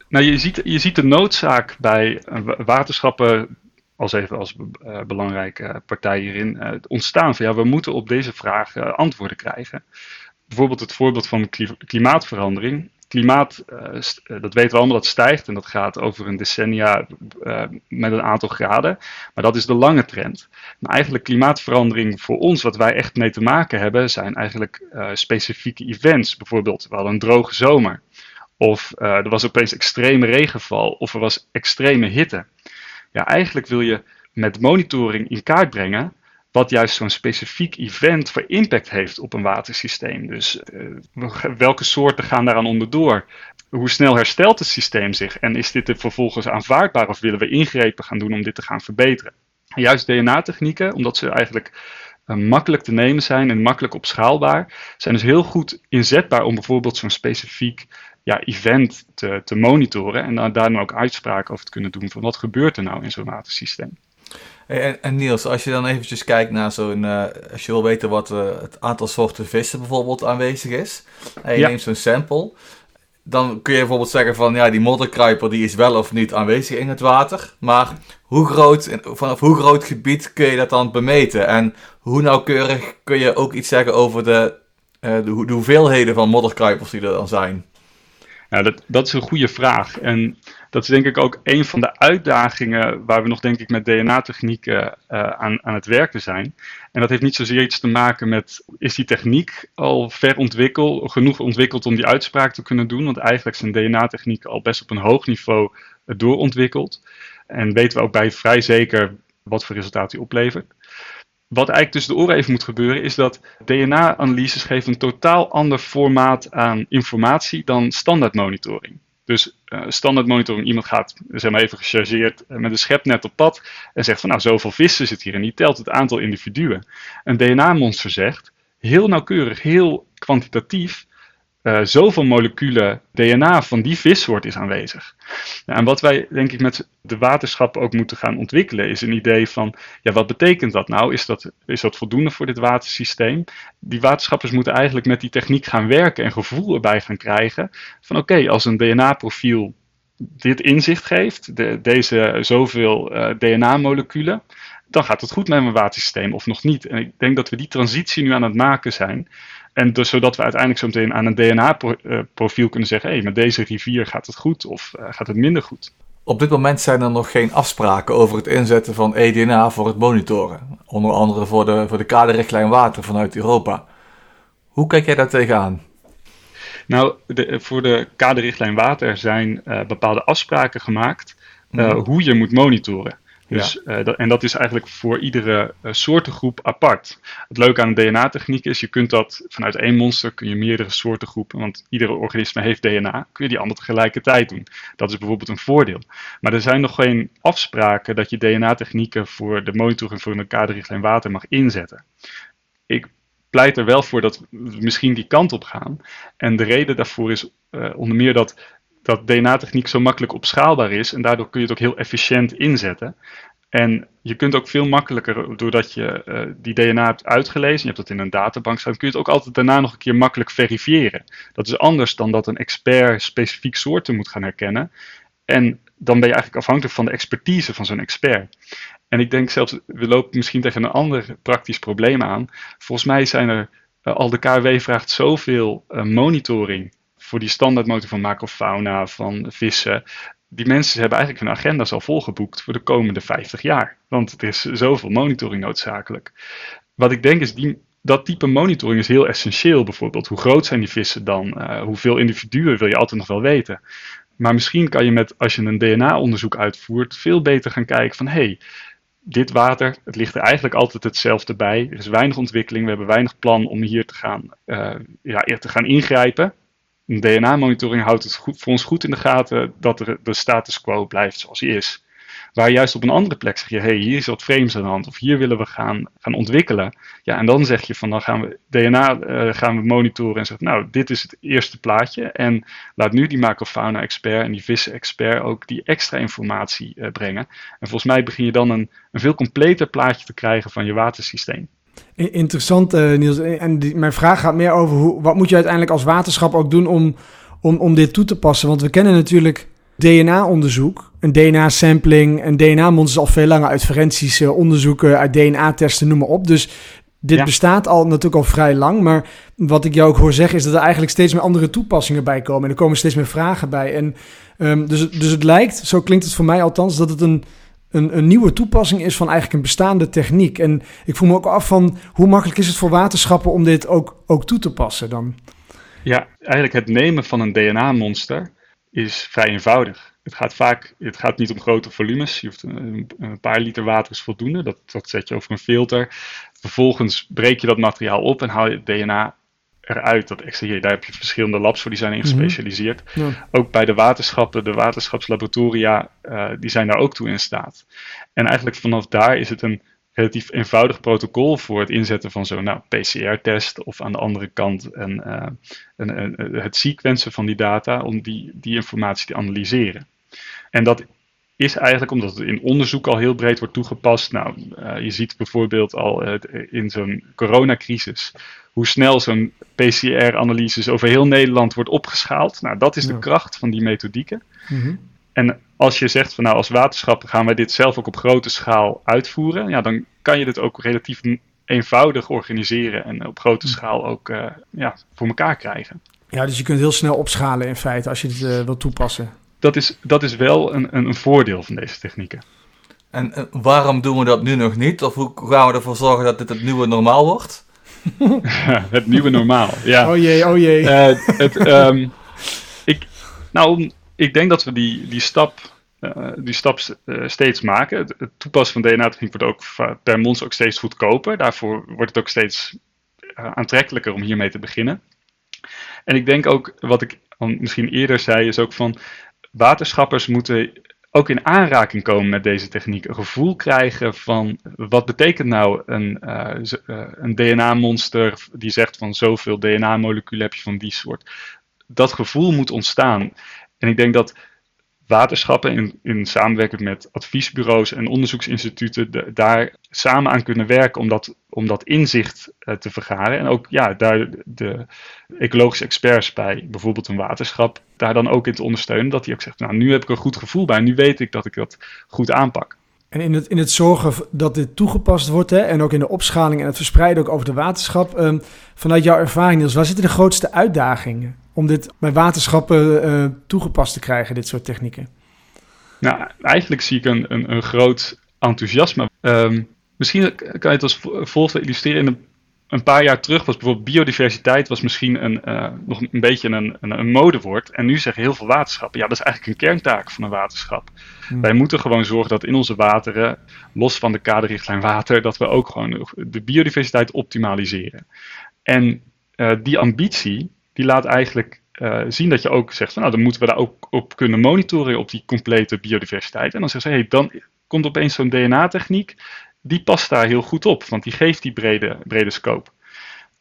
Nou, je ziet, je ziet de noodzaak bij waterschappen als even als uh, belangrijke partij hierin uh, ontstaan van ja, we moeten op deze vraag antwoorden krijgen. Bijvoorbeeld het voorbeeld van klimaatverandering klimaat, uh, dat weten we allemaal, dat stijgt en dat gaat over een decennia uh, met een aantal graden. Maar dat is de lange trend. Maar eigenlijk klimaatverandering voor ons, wat wij echt mee te maken hebben, zijn eigenlijk specifieke events. Bijvoorbeeld, we hadden een droge zomer. Of er was opeens extreme regenval. Of er was extreme hitte. Ja, eigenlijk wil je met monitoring in kaart brengen wat juist zo'n specifiek event voor impact heeft op een watersysteem. Dus uh, welke soorten gaan daaraan onderdoor? Hoe snel herstelt het systeem zich? En is dit er vervolgens aanvaardbaar of willen we ingrepen gaan doen om dit te gaan verbeteren? En juist DNA-technieken, omdat ze eigenlijk uh, makkelijk te nemen zijn en makkelijk opschaalbaar, zijn dus heel goed inzetbaar om bijvoorbeeld zo'n specifiek ja, event te, te monitoren en daar dan ook uitspraken over te kunnen doen van wat gebeurt er nou in zo'n watersysteem. En, en, Niels, als je dan eventjes kijkt naar zo'n, uh, als je wil weten wat uh, het aantal soorten vissen bijvoorbeeld aanwezig is, en je ja. neemt zo'n sample, dan kun je bijvoorbeeld zeggen van, ja, die modderkruiper die is wel of niet aanwezig in het water, maar hoe groot, vanaf hoe groot gebied kun je dat dan bemeten? En hoe nauwkeurig kun je ook iets zeggen over de, uh, de, de hoeveelheden van modderkruipers die er dan zijn? Ja, dat, dat is een goede vraag. En dat is denk ik ook een van de uitdagingen waar we nog denk ik met DNA-technieken uh, aan, aan het werken zijn. En dat heeft niet zozeer iets te maken met, is die techniek al ver ontwikkeld, genoeg ontwikkeld om die uitspraak te kunnen doen? Want eigenlijk zijn DNA-technieken al best op een hoog niveau uh, doorontwikkeld. En weten we ook bij vrij zeker wat voor resultaat die oplevert. Wat eigenlijk tussen de oren even moet gebeuren, is dat DNA-analyses geven een totaal ander formaat aan informatie dan standaard monitoring. Dus uh, standaard monitoring, iemand gaat zeg maar even gechargeerd uh, met een schepnet op pad en zegt van nou zoveel vissen zit hier en die telt het aantal individuen. Een DNA-monster zegt heel nauwkeurig, heel kwantitatief, uh, zoveel moleculen DNA van die vissoort is aanwezig. Ja, en wat wij denk ik met de waterschappen ook moeten gaan ontwikkelen, is een idee van, ja, wat betekent dat nou? Is dat, is dat voldoende voor dit watersysteem? Die waterschappers moeten eigenlijk met die techniek gaan werken en gevoel erbij gaan krijgen van oké, als een DNA-profiel dit inzicht geeft, de, deze zoveel uh, DNA-moleculen, dan gaat het goed met mijn watersysteem of nog niet. En ik denk dat we die transitie nu aan het maken zijn. En dus zodat we uiteindelijk zo meteen aan een DNA-profiel kunnen zeggen: hé, hey, met deze rivier gaat het goed of uh, gaat het minder goed. Op dit moment zijn er nog geen afspraken over het inzetten van eDNA voor het monitoren. Onder andere voor de, voor de kaderrichtlijn water vanuit Europa. Hoe kijk jij daar tegenaan? Nou, de, voor de kaderrichtlijn water zijn uh, bepaalde afspraken gemaakt uh, mm. hoe je moet monitoren. Dus, uh, dat, en dat is eigenlijk voor iedere uh, soortengroep apart. Het leuke aan de DNA-techniek is, je kunt dat vanuit één monster, kun je meerdere soortengroepen, want iedere organisme heeft DNA, kun je die allemaal tegelijkertijd doen. Dat is bijvoorbeeld een voordeel. Maar er zijn nog geen afspraken dat je DNA-technieken voor de monitoring voor een kaderrichtlijn water mag inzetten. Ik pleit er wel voor dat we misschien die kant op gaan. En de reden daarvoor is uh, onder meer dat dat DNA-techniek zo makkelijk opschaalbaar is en daardoor kun je het ook heel efficiënt inzetten. En je kunt ook veel makkelijker, doordat je uh, die DNA hebt uitgelezen, je hebt dat in een databank staan, kun je het ook altijd daarna nog een keer makkelijk verifiëren. Dat is anders dan dat een expert specifiek soorten moet gaan herkennen. En dan ben je eigenlijk afhankelijk van de expertise van zo'n expert. En ik denk zelfs, we lopen misschien tegen een ander praktisch probleem aan. Volgens mij zijn er, uh, al de KW vraagt zoveel uh, monitoring voor die standaardmotor van macrofauna, van vissen. Die mensen hebben eigenlijk hun agenda's al volgeboekt voor de komende 50 jaar. Want er is zoveel monitoring noodzakelijk. Wat ik denk is, die, dat type monitoring is heel essentieel. Bijvoorbeeld, hoe groot zijn die vissen dan? Uh, hoeveel individuen wil je altijd nog wel weten? Maar misschien kan je met, als je een DNA-onderzoek uitvoert, veel beter gaan kijken van hé, hey, dit water, het ligt er eigenlijk altijd hetzelfde bij. Er is weinig ontwikkeling, we hebben weinig plan om hier te gaan, uh, ja, te gaan ingrijpen. DNA-monitoring houdt het goed, voor ons goed in de gaten dat er de status quo blijft zoals hij is. Waar juist op een andere plek zeg je, hey, hier is wat frames aan de hand, of hier willen we gaan, gaan ontwikkelen. Ja, en dan zeg je van, dan gaan we DNA uh, gaan we monitoren en zeggen, nou, dit is het eerste plaatje. En laat nu die macrofauna-expert en die vissen-expert ook die extra informatie uh, brengen. En volgens mij begin je dan een, een veel completer plaatje te krijgen van je watersysteem. Interessant, uh, Niels. En die, mijn vraag gaat meer over hoe, wat moet je uiteindelijk als waterschap ook doen om, om, om dit toe te passen? Want we kennen natuurlijk DNA-onderzoek, een DNA-sampling, een DNA-monsters al veel langer uit forensische onderzoeken, uit DNA-testen, noem maar op. Dus dit ja. bestaat al natuurlijk al vrij lang. Maar wat ik jou ook hoor zeggen is dat er eigenlijk steeds meer andere toepassingen bij komen. En er komen steeds meer vragen bij. En um, dus, dus het lijkt, zo klinkt het voor mij althans, dat het een een, een, nieuwe toepassing is van eigenlijk een bestaande techniek. En ik voel me ook af van hoe makkelijk is het voor waterschappen om dit ook, ook toe te passen dan? Ja, eigenlijk het nemen van een DNA-monster is vrij eenvoudig. Het gaat vaak, het gaat niet om grote volumes. Je hoeft een, een paar liter water is voldoende. Dat, dat zet je over een filter. Vervolgens breek je dat materiaal op en haal je het DNA eruit, dat extraheer. Daar heb je verschillende labs voor, die zijn in gespecialiseerd. Ja. Ook bij de waterschappen, de waterschapslaboratoria, uh, die zijn daar ook toe in staat. En eigenlijk vanaf daar is het een relatief eenvoudig protocol voor het inzetten van zo'n nou, PCR-test of aan de andere kant een, uh, een, een, het sequencen van die data om die, die informatie te analyseren. En dat is eigenlijk omdat het in onderzoek al heel breed wordt toegepast. Nou, uh, je ziet bijvoorbeeld al uh, in zo'n coronacrisis hoe snel zo'n PCR-analyses over heel Nederland wordt opgeschaald. Nou, dat is de ja. kracht van die methodieken. Mm -hmm. En als je zegt van nou, als waterschap gaan wij dit zelf ook op grote schaal uitvoeren, ja, dan kan je dit ook relatief eenvoudig organiseren en op grote schaal ook uh, ja, voor elkaar krijgen. Ja, dus je kunt heel snel opschalen in feite als je dit wilt toepassen. Dat is, dat is wel een, een, een voordeel van deze technieken. En, en waarom doen we dat nu nog niet? Of hoe gaan we ervoor zorgen dat dit het nieuwe normaal wordt? het nieuwe normaal, ja. Oh jee, oh jee. Uh, het, um, ik, nou, ik denk dat we die, die stap, uh, die stap uh, steeds maken. Het, het toepassen van DNA-techniek wordt ook per monster ook steeds goedkoper. Daarvoor wordt het ook steeds aantrekkelijker om hiermee te beginnen. En ik denk ook, wat ik misschien eerder zei, is ook van waterschappers moeten ook in aanraking komen met deze techniek. Een gevoel krijgen van wat betekent nou een, uh, uh, een DNA-monster die zegt van zoveel DNA-moleculen heb je van die soort. Dat gevoel moet ontstaan. En ik denk dat waterschappen in, in samenwerking met adviesbureaus en onderzoeksinstituten de, daar samen aan kunnen werken om dat, om dat inzicht uh, te vergaren. En ook ja, daar de ecologische experts bij bijvoorbeeld een waterschap daar dan ook in te ondersteunen. Dat die ook zegt, nou nu heb ik een goed gevoel bij, nu weet ik dat ik dat goed aanpak. En in het, in het zorgen dat dit toegepast wordt hè, en ook in de opschaling en het verspreiden ook over de waterschap. Um, vanuit jouw ervaring Niels, waar zitten de grootste uitdagingen om dit bij waterschappen uh, toegepast te krijgen, dit soort technieken? Nou, eigenlijk zie ik een, een, een groot enthousiasme. Um, misschien kan je het als volgt illustreren. In een een paar jaar terug was bijvoorbeeld biodiversiteit was misschien een, uh, nog een beetje een, een, een, modewoord. En nu zeggen heel veel waterschappen, ja, dat is eigenlijk een kerntaak van een waterschap. Hmm. Wij moeten gewoon zorgen dat in onze wateren, los van de kaderrichtlijn water, dat we ook gewoon de biodiversiteit optimaliseren. En uh, die ambitie, die laat eigenlijk uh, zien dat je ook zegt van nou, dan moeten we daar ook op kunnen monitoren op die complete biodiversiteit. En dan zeggen ze, hé, hey, dan komt opeens zo'n DNA-techniek die past daar heel goed op, want die geeft die brede, brede scope.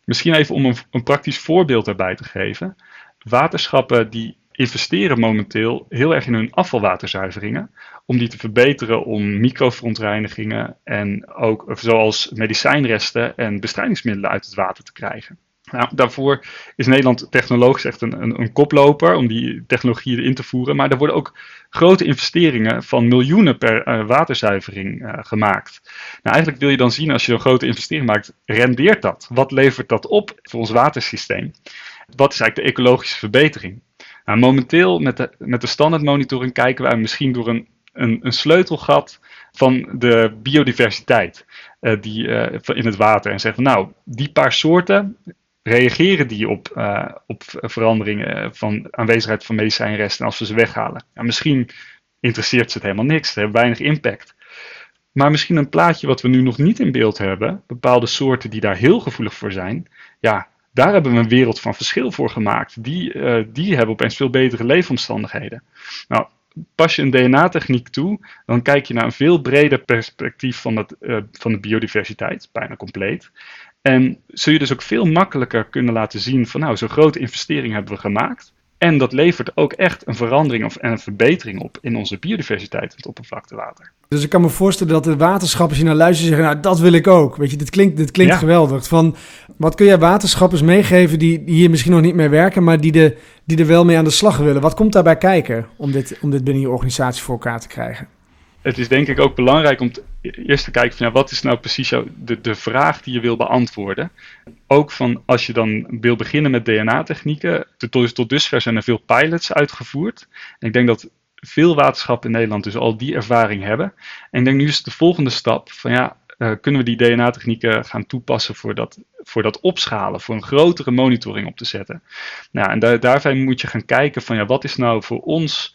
Misschien even om een, een praktisch voorbeeld daarbij te geven. Waterschappen die investeren momenteel heel erg in hun afvalwaterzuiveringen. Om die te verbeteren om microverontreinigingen en ook zoals medicijnresten en bestrijdingsmiddelen uit het water te krijgen. Nou, daarvoor is Nederland technologisch echt een, een, een, koploper om die technologieën in te voeren. Maar er worden ook grote investeringen van miljoenen per uh, waterzuivering uh, gemaakt. Nou, eigenlijk wil je dan zien als je een grote investering maakt, rendeert dat? Wat levert dat op voor ons watersysteem? Wat is eigenlijk de ecologische verbetering? Nou, momenteel met de, met de standaardmonitoring kijken wij misschien door een, een, een sleutelgat van de biodiversiteit uh, die, in het water. En zeggen, nou, die paar soorten reageren die op, uh, op veranderingen van aanwezigheid van medicijnresten als we ze weghalen? Ja, misschien interesseert ze het helemaal niks, ze hebben weinig impact. Maar misschien een plaatje wat we nu nog niet in beeld hebben, bepaalde soorten die daar heel gevoelig voor zijn, ja, daar hebben we een wereld van verschil voor gemaakt. Die, uh, die hebben opeens veel betere leefomstandigheden. Nou, pas je een DNA-techniek toe, dan kijk je naar een veel breder perspectief van, het, uh, van de biodiversiteit, bijna compleet. En zul je dus ook veel makkelijker kunnen laten zien van nou, zo'n grote investering hebben we gemaakt. En dat levert ook echt een verandering of, en een verbetering op in onze biodiversiteit en het oppervlaktewater. Dus ik kan me voorstellen dat de waterschappers hier naar luisteren zeggen, nou dat wil ik ook. Weet je, dit klinkt, dit klinkt geweldig. Van, wat kun jij waterschappers meegeven die, hier misschien nog niet mee werken, maar die, de, die er wel mee aan de slag willen? Wat komt daarbij kijken om dit, om dit binnen je organisatie voor elkaar te krijgen? het is denk ik ook belangrijk om eerst te kijken van ja, wat is nou precies de, de vraag die je wil beantwoorden. Ook van als je dan wil beginnen met DNA-technieken. Tot, tot dusver zijn er veel pilots uitgevoerd. En ik denk dat veel waterschappen in Nederland dus al die ervaring hebben. En ik denk nu is de volgende stap van ja, uh, kunnen we die DNA-technieken gaan toepassen voor dat, voor dat opschalen, voor een grotere monitoring op te zetten. Nou, en daar, daarbij moet je gaan kijken van ja, wat is nou voor ons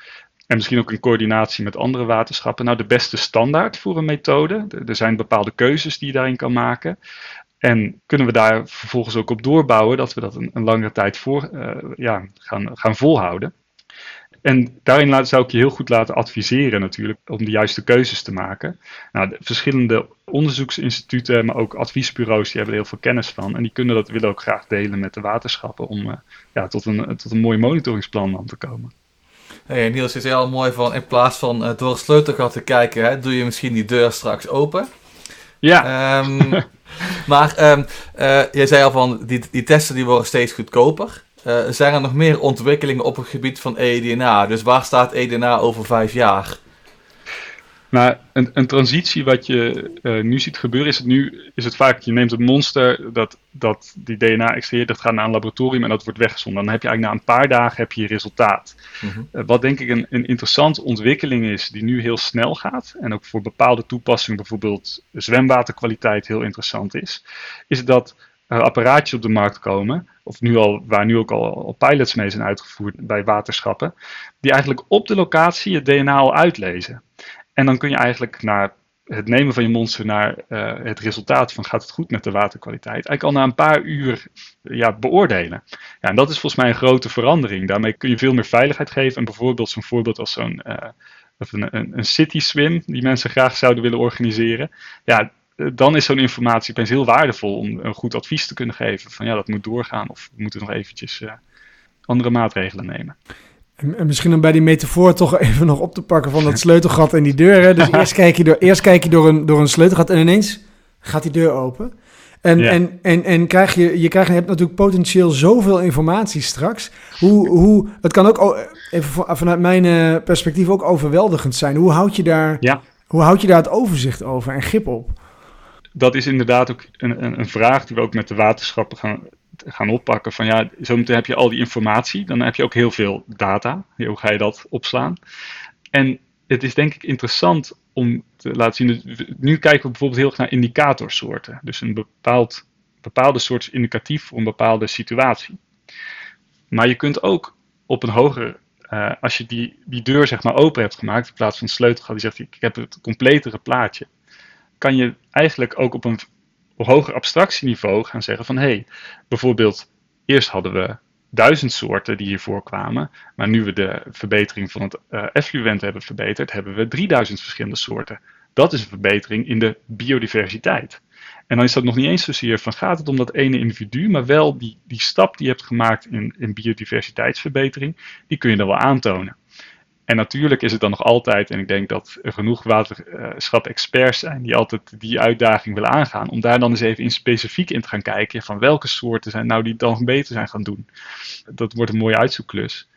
en misschien ook in coördinatie met andere waterschappen. Nou, de beste standaard voor een methode. Er zijn bepaalde keuzes die je daarin kan maken. En kunnen we daar vervolgens ook op doorbouwen dat we dat een, langere tijd voor, uh, ja, gaan, gaan volhouden. En daarin zou ik je heel goed laten adviseren natuurlijk om de juiste keuzes te maken. Nou, de verschillende onderzoeksinstituten, maar ook adviesbureaus, die hebben er heel veel kennis van. En die kunnen dat willen ook graag delen met de waterschappen om uh, ja, tot, een, tot een mooi monitoringsplan aan te komen. Hey, Niels, zei al mooi van in plaats van uh, door het sleutelgat te kijken, hè, doe je misschien die deur straks open. Ja. Um, maar um, uh, jij zei al van die, die testen die worden steeds goedkoper. Uh, zijn er nog meer ontwikkelingen op het gebied van eDNA? Dus waar staat eDNA over vijf jaar? Maar een, een transitie wat je uh, nu ziet gebeuren, is het nu is het vaak, je neemt een monster dat, dat die DNA extraheert, dat gaat naar een laboratorium en dat wordt weggezonden. Dan heb je eigenlijk na een paar dagen heb je resultaat. Mm -hmm. uh, wat denk ik een, een interessante ontwikkeling is, die nu heel snel gaat en ook voor bepaalde toepassingen, bijvoorbeeld zwemwaterkwaliteit heel interessant is, is dat uh, apparaatjes op de markt komen, of nu al, waar nu ook al, al pilots mee zijn uitgevoerd bij waterschappen, die eigenlijk op de locatie het DNA al uitlezen. En dan kun je eigenlijk naar het nemen van je monster naar uh, het resultaat van gaat het goed met de waterkwaliteit, eigenlijk al na een paar uur ja, beoordelen. Ja, en dat is volgens mij een grote verandering. Daarmee kun je veel meer veiligheid geven. En bijvoorbeeld zo'n voorbeeld als zo'n uh, een, een, een city swim die mensen graag zouden willen organiseren. Ja, dan is zo'n informatie opeens heel waardevol om een goed advies te kunnen geven. Van ja, dat moet doorgaan of we moeten nog eventjes andere maatregelen nemen. En misschien om bij die metafoor toch even nog op te pakken van dat sleutelgat en die deur. Hè? Dus eerst kijk je, door, eerst kijk je door, een, door een sleutelgat en ineens gaat die deur open. En, ja. en, en, en krijg je, je, krijgt, je hebt natuurlijk potentieel zoveel informatie straks. Hoe, hoe, het kan ook, even vanuit mijn perspectief, ook overweldigend zijn. Hoe houd je daar, ja. hoe houd je daar het overzicht over en grip op? Dat is inderdaad ook een, een, een vraag die we ook met de waterschappen gaan, gaan oppakken van ja, zometeen heb je al die informatie, dan heb je ook heel veel data. Hoe ga je dat opslaan? En het is denk ik interessant om te laten zien. Nu kijken we bijvoorbeeld heel erg naar indicatorsoorten. Dus een bepaald bepaalde soort indicatief voor een bepaalde situatie. Maar je kunt ook op een hogere, uh, als je die, die deur zeg maar open hebt gemaakt, in plaats van sleutelgat die zegt ik heb het completere plaatje, kan je eigenlijk ook op een hoger abstractieniveau gaan zeggen van hé, hey, bijvoorbeeld eerst hadden we duizend soorten die hier voorkwamen, maar nu we de verbetering van het uh, effluent hebben verbeterd, hebben we 3000 verschillende soorten. Dat is een verbetering in de biodiversiteit. En dan is dat nog niet eens zozeer van gaat het om dat ene individu, maar wel die, die stap die je hebt gemaakt in, in biodiversiteitsverbetering, die kun je dan wel aantonen. En natuurlijk is het dan nog altijd, en ik denk dat er genoeg waterschap-experts zijn die altijd die uitdaging willen aangaan, om daar dan eens even in specifiek in te gaan kijken van welke soorten zijn nou die dan beter zijn gaan doen. Dat wordt een mooie uitzoekklus.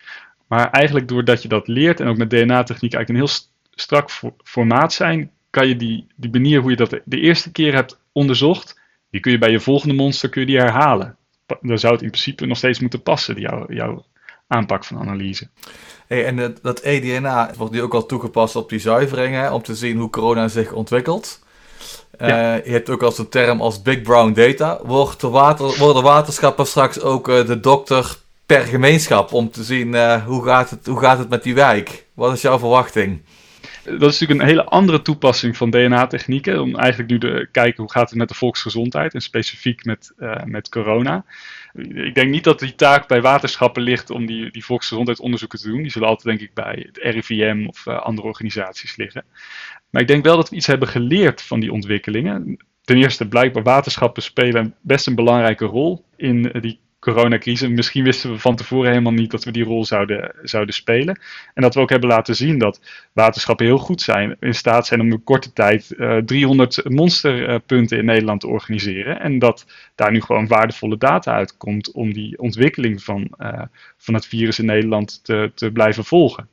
Maar eigenlijk doordat je dat leert en ook met DNA-techniek eigenlijk een heel strak formaat zijn, kan je die, die manier hoe je dat de eerste keer hebt onderzocht, die kun je bij je volgende monster kun je die herhalen. Dan zou het in principe nog steeds moeten passen, jouw, jouw aanpak van analyse. Hey, en dat eDNA wordt nu ook al toegepast op die zuiveringen, om te zien hoe corona zich ontwikkelt. Eh, je hebt ook als een term als Big Brown Data. Wordt de water, worden waterschappen straks ook uh, de dokter per gemeenschap om te zien uh, hoe, gaat het, hoe gaat het met die wijk? Wat is jouw verwachting? Dat is natuurlijk een hele andere toepassing van DNA-technieken. Om eigenlijk nu te kijken hoe gaat het met de volksgezondheid en specifiek met, met corona. Ik denk niet dat die taak bij waterschappen ligt om die, die volksgezondheidsonderzoeken te doen. Die zullen altijd denk ik bij het RIVM of uh, andere organisaties liggen. Maar ik denk wel dat we iets hebben geleerd van die ontwikkelingen. Ten eerste, blijkbaar waterschappen spelen best een belangrijke rol in die coronacrisis. Misschien wisten we van tevoren helemaal niet dat we die rol zouden, zouden spelen. En dat we ook hebben laten zien dat waterschappen heel goed zijn, in staat zijn om in korte tijd uh, 300 monsterpunten in Nederland te organiseren. En dat daar nu gewoon waardevolle data uitkomt om die ontwikkeling van, uh, van het virus in Nederland te, te blijven volgen.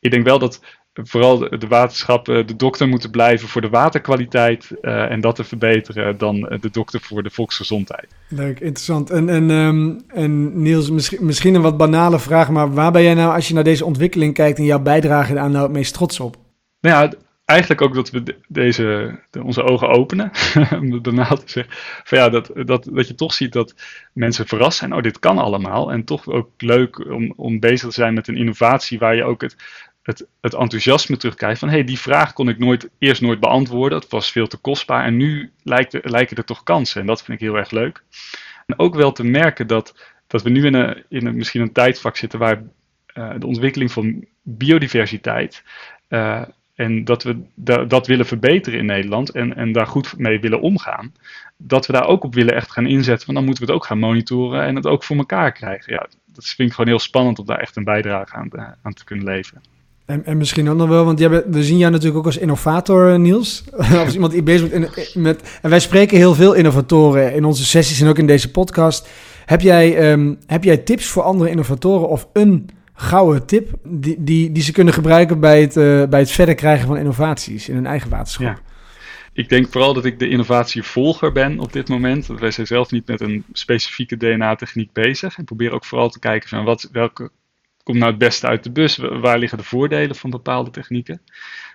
Ik denk wel dat vooral de, waterschappen de dokter moeten blijven voor de waterkwaliteit uh, en dat te verbeteren dan de dokter voor de volksgezondheid. Leuk, interessant. En, en, um, en Niels, misschien, misschien een wat banale vraag, maar waar ben jij nou als je naar deze ontwikkeling kijkt en jouw bijdrage aan nou het meest trots op? Nou ja, eigenlijk ook dat we deze, de, onze ogen openen. om het banaal te zeggen. Van ja, dat, dat, dat je toch ziet dat mensen verrast zijn. Oh, dit kan allemaal. En toch ook leuk om, om bezig te zijn met een innovatie waar je ook het, het, het enthousiasme terugkrijgt van hé, hey, die vraag kon ik nooit, eerst nooit beantwoorden, het was veel te kostbaar en nu lijkt, lijken er toch kansen en dat vind ik heel erg leuk. En ook wel te merken dat, dat we nu in, een, in een, misschien een tijdvak zitten waar uh, de ontwikkeling van biodiversiteit uh, en dat we da dat willen verbeteren in Nederland en, en daar goed mee willen omgaan, dat we daar ook op willen echt gaan inzetten, want dan moeten we het ook gaan monitoren en het ook voor elkaar krijgen. Ja, dat vind ik gewoon heel spannend om daar echt een bijdrage aan, aan te kunnen leveren. En, en misschien ook nog wel, want jij, we zien jou natuurlijk ook als innovator, eh, Niels. als iemand die bezig is met, En wij spreken heel veel innovatoren in onze sessies en ook in deze podcast. Heb jij, um, heb jij tips voor andere innovatoren of een gouden tip die, die, die ze kunnen gebruiken bij het, uh, bij het verder krijgen van innovaties in hun eigen waterschap? Ja. Ik denk vooral dat ik de innovatievolger ben op dit moment. Wij zijn zelf niet met een specifieke DNA-techniek bezig. En probeer ook vooral te kijken van wat, welke komt nou het beste uit de bus? Waar liggen de voordelen van bepaalde technieken?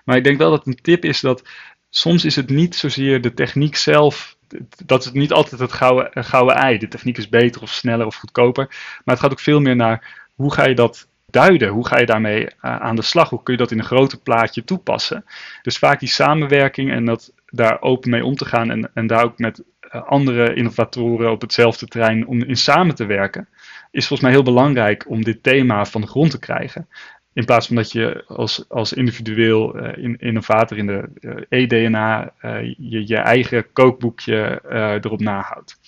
Maar ik denk wel dat een tip is dat soms is het niet zozeer de techniek zelf. Dat is niet altijd het gouden, gouden ei. De techniek is beter of sneller of goedkoper. Maar het gaat ook veel meer naar hoe ga je dat duiden? Hoe ga je daarmee uh, aan de slag? Hoe kun je dat in een groter plaatje toepassen? Dus vaak die samenwerking en dat daar open mee om te gaan en, en daar ook met uh, andere innovatoren op hetzelfde terrein om in samen te werken is volgens mij heel belangrijk om dit thema van de grond te krijgen. In plaats van dat je als, als individueel uh, in, innovator in de uh, e-DNA uh, je, je eigen kookboekje erop nahoudt.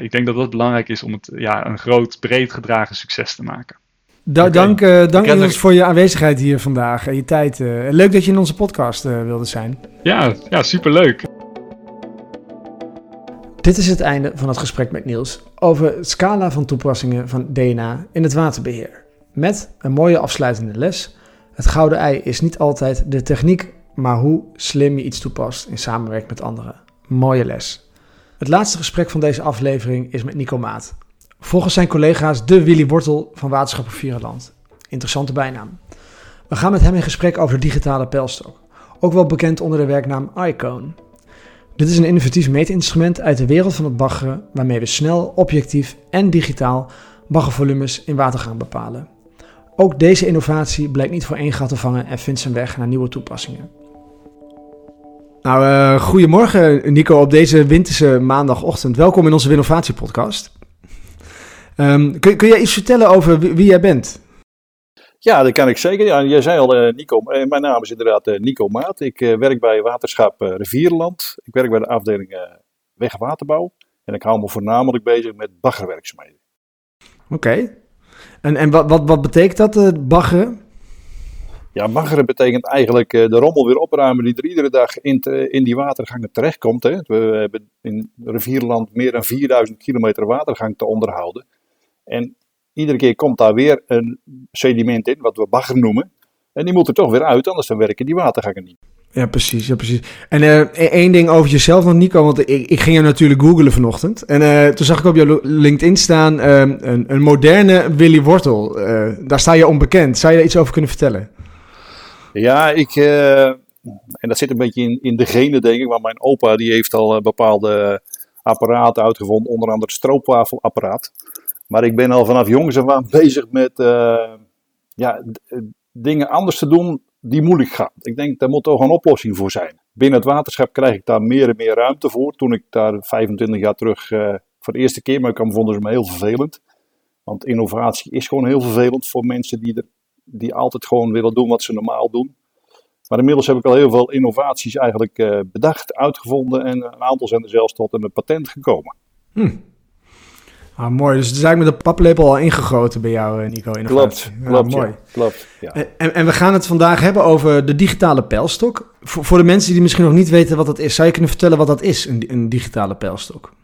ik denk dat dat belangrijk is om het ja, een groot, breed gedragen succes te maken. Da okay. Dank, dank Niels voor je aanwezigheid hier vandaag en je tijd. leuk dat je in onze podcast wilde zijn. Ja, ja superleuk. Dit is het einde van het gesprek met Niels over scala van toepassingen van DNA in het waterbeheer. Met een mooie afsluitende les. Het gouden ei is niet altijd de techniek, maar hoe slim je iets toepast in samenwerking met anderen. Mooie les. Het laatste gesprek van deze aflevering is met Nico Maat. Volgens zijn collega's de Willy Wortel van Waterschappen Vierenland. Interessante bijnaam. We gaan met hem in gesprek over de digitale pijlstok, ook wel bekend onder de werknaam Icon. Dit is een innovatief meetinstrument uit de wereld van het baggeren, waarmee we snel, objectief en digitaal baggervolumes in water gaan bepalen. Ook deze innovatie blijkt niet voor één gat te vangen en vindt zijn weg naar nieuwe toepassingen. Nou, uh, goedemorgen Nico op deze winterse maandagochtend. Welkom in onze Winnovatie-podcast. Um, kun, kun jij iets vertellen over wie, jij bent? Ja, dat kan ik zeker. Ja, jij zei al, uh, Nico. Uh, mijn naam is inderdaad Nico Maat. Ik werk bij Waterschap Rivierland. Ik werk bij de afdeling Weg- en Waterbouw. En ik hou me voornamelijk bezig met baggerwerkzaamheden. Oké. En, en wat, wat, wat betekent dat, baggeren? Ja, baggeren betekent eigenlijk de rommel weer opruimen die er iedere dag in, te, in die watergangen terechtkomt. Hè. We, we hebben in Rivierland meer dan 4000 kilometer watergang te onderhouden. En iedere keer komt daar weer een sediment in, wat we bagger noemen. En die moet er toch weer uit, anders dan werken die watergangen niet. Ja, precies. Ja, precies. En uh, één ding over jezelf nog, Nico. Want ik, ik ging je natuurlijk googlen vanochtend. En uh, toen zag ik op jouw LinkedIn staan uh, een, een, moderne Willy Wortel. daar sta je onbekend. Zou je daar iets over kunnen vertellen? Ja, ik... en dat zit een beetje in, in de genen, denk ik. Want mijn opa die heeft al bepaalde apparaten uitgevonden. Onder andere het stroopwafelapparaat. Maar ik ben al vanaf jongens af aan bezig met... ja, dingen anders te doen die moeilijk gaat. Ik denk, daar moet toch een oplossing voor zijn. Binnen het waterschap krijg ik daar meer en meer ruimte voor. Toen ik daar 25 jaar terug uh, voor de eerste keer, maar ik vonden ze me heel vervelend. Want innovatie is gewoon heel vervelend voor mensen die, er, die altijd gewoon willen doen wat ze normaal doen. Maar inmiddels heb ik al heel veel innovaties eigenlijk bedacht, uitgevonden en een aantal zijn er zelfs tot een patent gekomen. Hm. Ah, mooi. Dus het is eigenlijk met de paplepel al ingegoten bij jou, eh, Nico. In klopt, ja, klopt, mooi. Ja, klopt, ja. En, en, we gaan het vandaag hebben over de digitale pijlstok. Voor, voor, de mensen die misschien nog niet weten wat dat is, zou je kunnen vertellen wat dat is, een, een digitale pijlstok?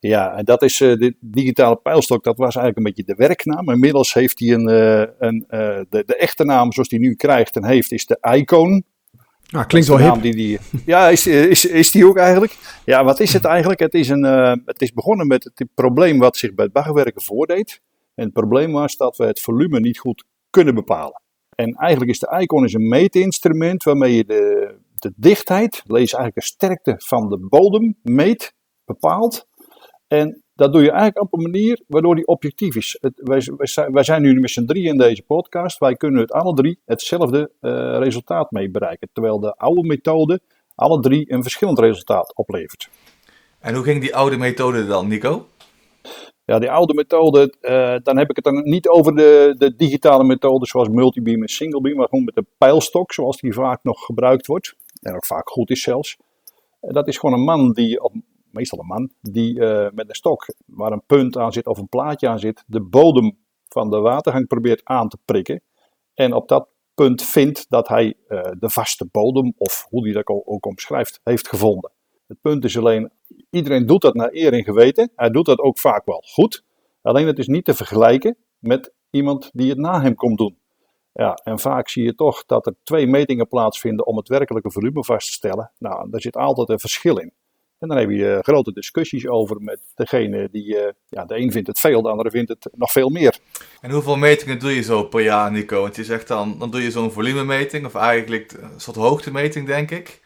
Ja, en dat is uh, de digitale pijlstok, dat was eigenlijk een beetje de werknaam. Inmiddels heeft hij een, uh, een uh, de, de, echte naam zoals hij nu krijgt en heeft, is de Icon. Ah, klinkt wel hip. Die die, ja, is, is, is die ook eigenlijk? Ja, wat is het eigenlijk? Het is, een, uh, het is begonnen met het probleem wat zich bij het baggerwerken voordeed. En het probleem was dat we het volume niet goed kunnen bepalen. En eigenlijk is de Icon is een meetinstrument waarmee je de, de dichtheid, lees eigenlijk de sterkte van de bodem, meet, bepaalt. En dat doe je eigenlijk op een manier waardoor die objectief is. Het, wij, wij, wij, zijn nu met z'n drie in deze podcast. Wij kunnen het alle drie hetzelfde uh, resultaat mee bereiken. Terwijl de oude methode alle drie een verschillend resultaat oplevert. En hoe ging die oude methode dan, Nico? Ja, die oude methode, uh, dan heb ik het dan niet over de, de digitale methode zoals multibeam en singlebeam, maar gewoon met de pijlstok zoals die vaak nog gebruikt wordt. En ook vaak goed is zelfs. Dat is gewoon een man die op meestal een man, die uh, met een stok waar een punt aan zit of een plaatje aan zit, de bodem van de watergang probeert aan te prikken. En op dat punt vindt dat hij uh, de vaste bodem, of hoe hij dat ook omschrijft, heeft gevonden. Het punt is alleen, iedereen doet dat naar eer en geweten. Hij doet dat ook vaak wel goed. Alleen het is niet te vergelijken met iemand die het na hem komt doen. Ja, en vaak zie je toch dat er twee metingen plaatsvinden om het werkelijke volume vast te stellen. Nou, daar zit altijd een verschil in. En dan heb je uh, grote discussies over met degene die, uh, ja, de een vindt het veel, de andere vindt het nog veel meer. En hoeveel metingen doe je zo per jaar, Nico? Want je zegt dan, dan doe je zo'n volumemeting, of eigenlijk een soort hoogtemeting, denk ik.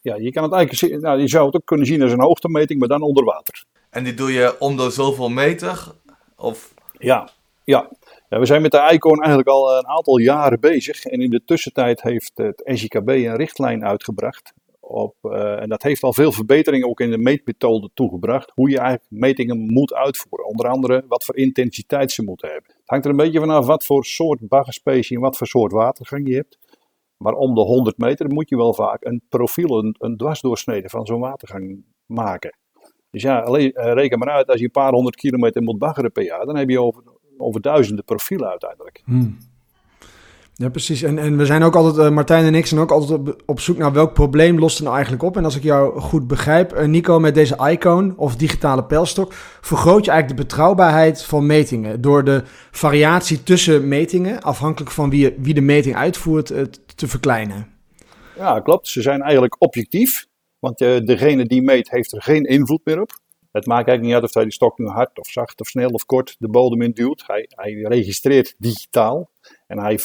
Ja, je kan het eigenlijk, nou, je zou het ook kunnen zien als een hoogtemeting, maar dan onder water. En die doe je onder zoveel meter? Of... Ja, ja. ja, we zijn met de ICON eigenlijk al een aantal jaren bezig. En in de tussentijd heeft het SIKB een richtlijn uitgebracht op, uh, en dat heeft al veel verbeteringen ook in de meetmethode toegebracht. Hoe je eigenlijk metingen moet uitvoeren. Onder andere wat voor intensiteit ze moeten hebben. Het hangt er een beetje vanaf wat voor soort baggerspecie en wat voor soort watergang je hebt. Maar om de 100 meter moet je wel vaak een profiel, een, dwarsdoorsnede van zo'n watergang maken. Dus ja, alleen, uh, reken maar uit, als je een paar honderd kilometer moet baggeren per jaar, dan heb je over, over duizenden profielen uiteindelijk. Hmm. Ja, precies. En, en we zijn ook altijd, uh, Martijn en ik zijn ook altijd op, op, zoek naar welk probleem lost het nou eigenlijk op. En als ik jou goed begrijp, uh, Nico, met deze Icon of digitale pijlstok, vergroot je eigenlijk de betrouwbaarheid van metingen. Door de variatie tussen metingen, afhankelijk van wie, wie de meting uitvoert, uh, te verkleinen. Ja, klopt. Ze zijn eigenlijk objectief. Want degene die meet heeft er geen invloed meer op. Het maakt eigenlijk niet uit of hij die stok nu hard of zacht of snel of kort de bodem induwt. Hij, hij registreert digitaal. En hij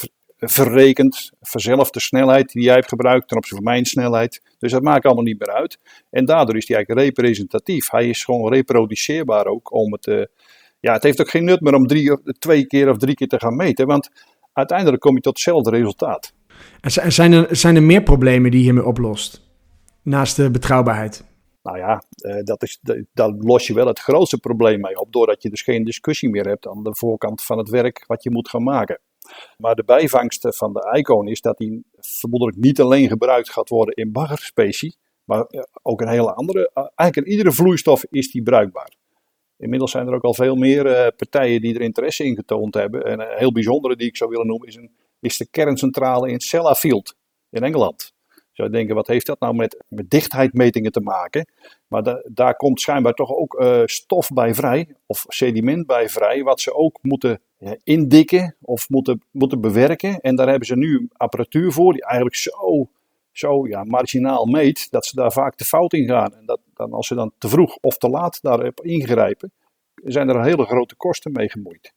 verrekend, vanzelf de snelheid die jij hebt gebruikt ten opzichte van mijn snelheid. Dus dat maakt allemaal niet meer uit. En daardoor is hij eigenlijk representatief. Hij is gewoon reproduceerbaar ook om het... Uh, ja, het heeft ook geen nut meer om drie, twee keer of drie keer te gaan meten, want uiteindelijk kom je tot hetzelfde resultaat. En zijn er, zijn er meer problemen die je hiermee oplost? Naast de betrouwbaarheid? Nou ja, uh, dat is, daar los je wel het grootste probleem mee op. Doordat je dus geen discussie meer hebt aan de voorkant van het werk wat je moet gaan maken. Maar de bijvangst van de Icon is dat die vermoedelijk niet alleen gebruikt gaat worden in baggerspecie. Maar eh, ook een hele andere. Eh, eigenlijk in iedere vloeistof is die bruikbaar. Inmiddels zijn er ook al veel meer partijen die er interesse in getoond hebben. En een heel bijzondere die ik zou willen noemen is, een, is de kerncentrale in Sellafield in Engeland zou denken, wat heeft dat nou met, met dichtheidmetingen te maken? Maar daar komt schijnbaar toch ook uh, stof bij vrij, of sediment bij vrij, wat ze ook moeten indikken of moeten, moeten bewerken. En daar hebben ze nu apparatuur voor, die eigenlijk zo, zo ja, marginaal meet, dat ze daar vaak te fout in gaan. En dat, dan, als ze dan te vroeg of te laat daarop ingrijpen, zijn er hele grote kosten mee gemoeid.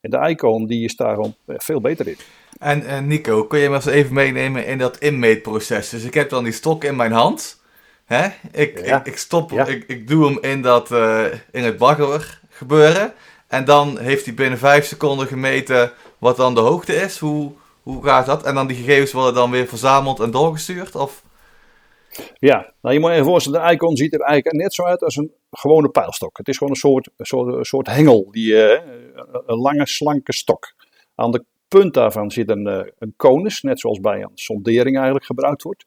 En de Icon die is daar gewoon eh, veel beter in. En, en Nico, kun je me eens even meenemen in dat inmeetproces? Dus ik heb dan die stok in mijn hand. Hè? Ik, ik, ik, stop, ik, ik doe hem in, dat, uh, in het bagger gebeuren. En dan heeft hij binnen 5 seconden gemeten wat dan de hoogte is. Hoe, hoe gaat dat? En dan die gegevens worden dan weer verzameld en doorgestuurd? Of? Ja, nou je moet je voorstellen, de Icon ziet er eigenlijk net zo uit als een gewone pijlstok. Het is gewoon een soort, een soort, een soort hengel, die, uh, een lange slanke stok. Aan de punt daarvan zit een, uh, een konus, net zoals bij een sondering eigenlijk gebruikt wordt.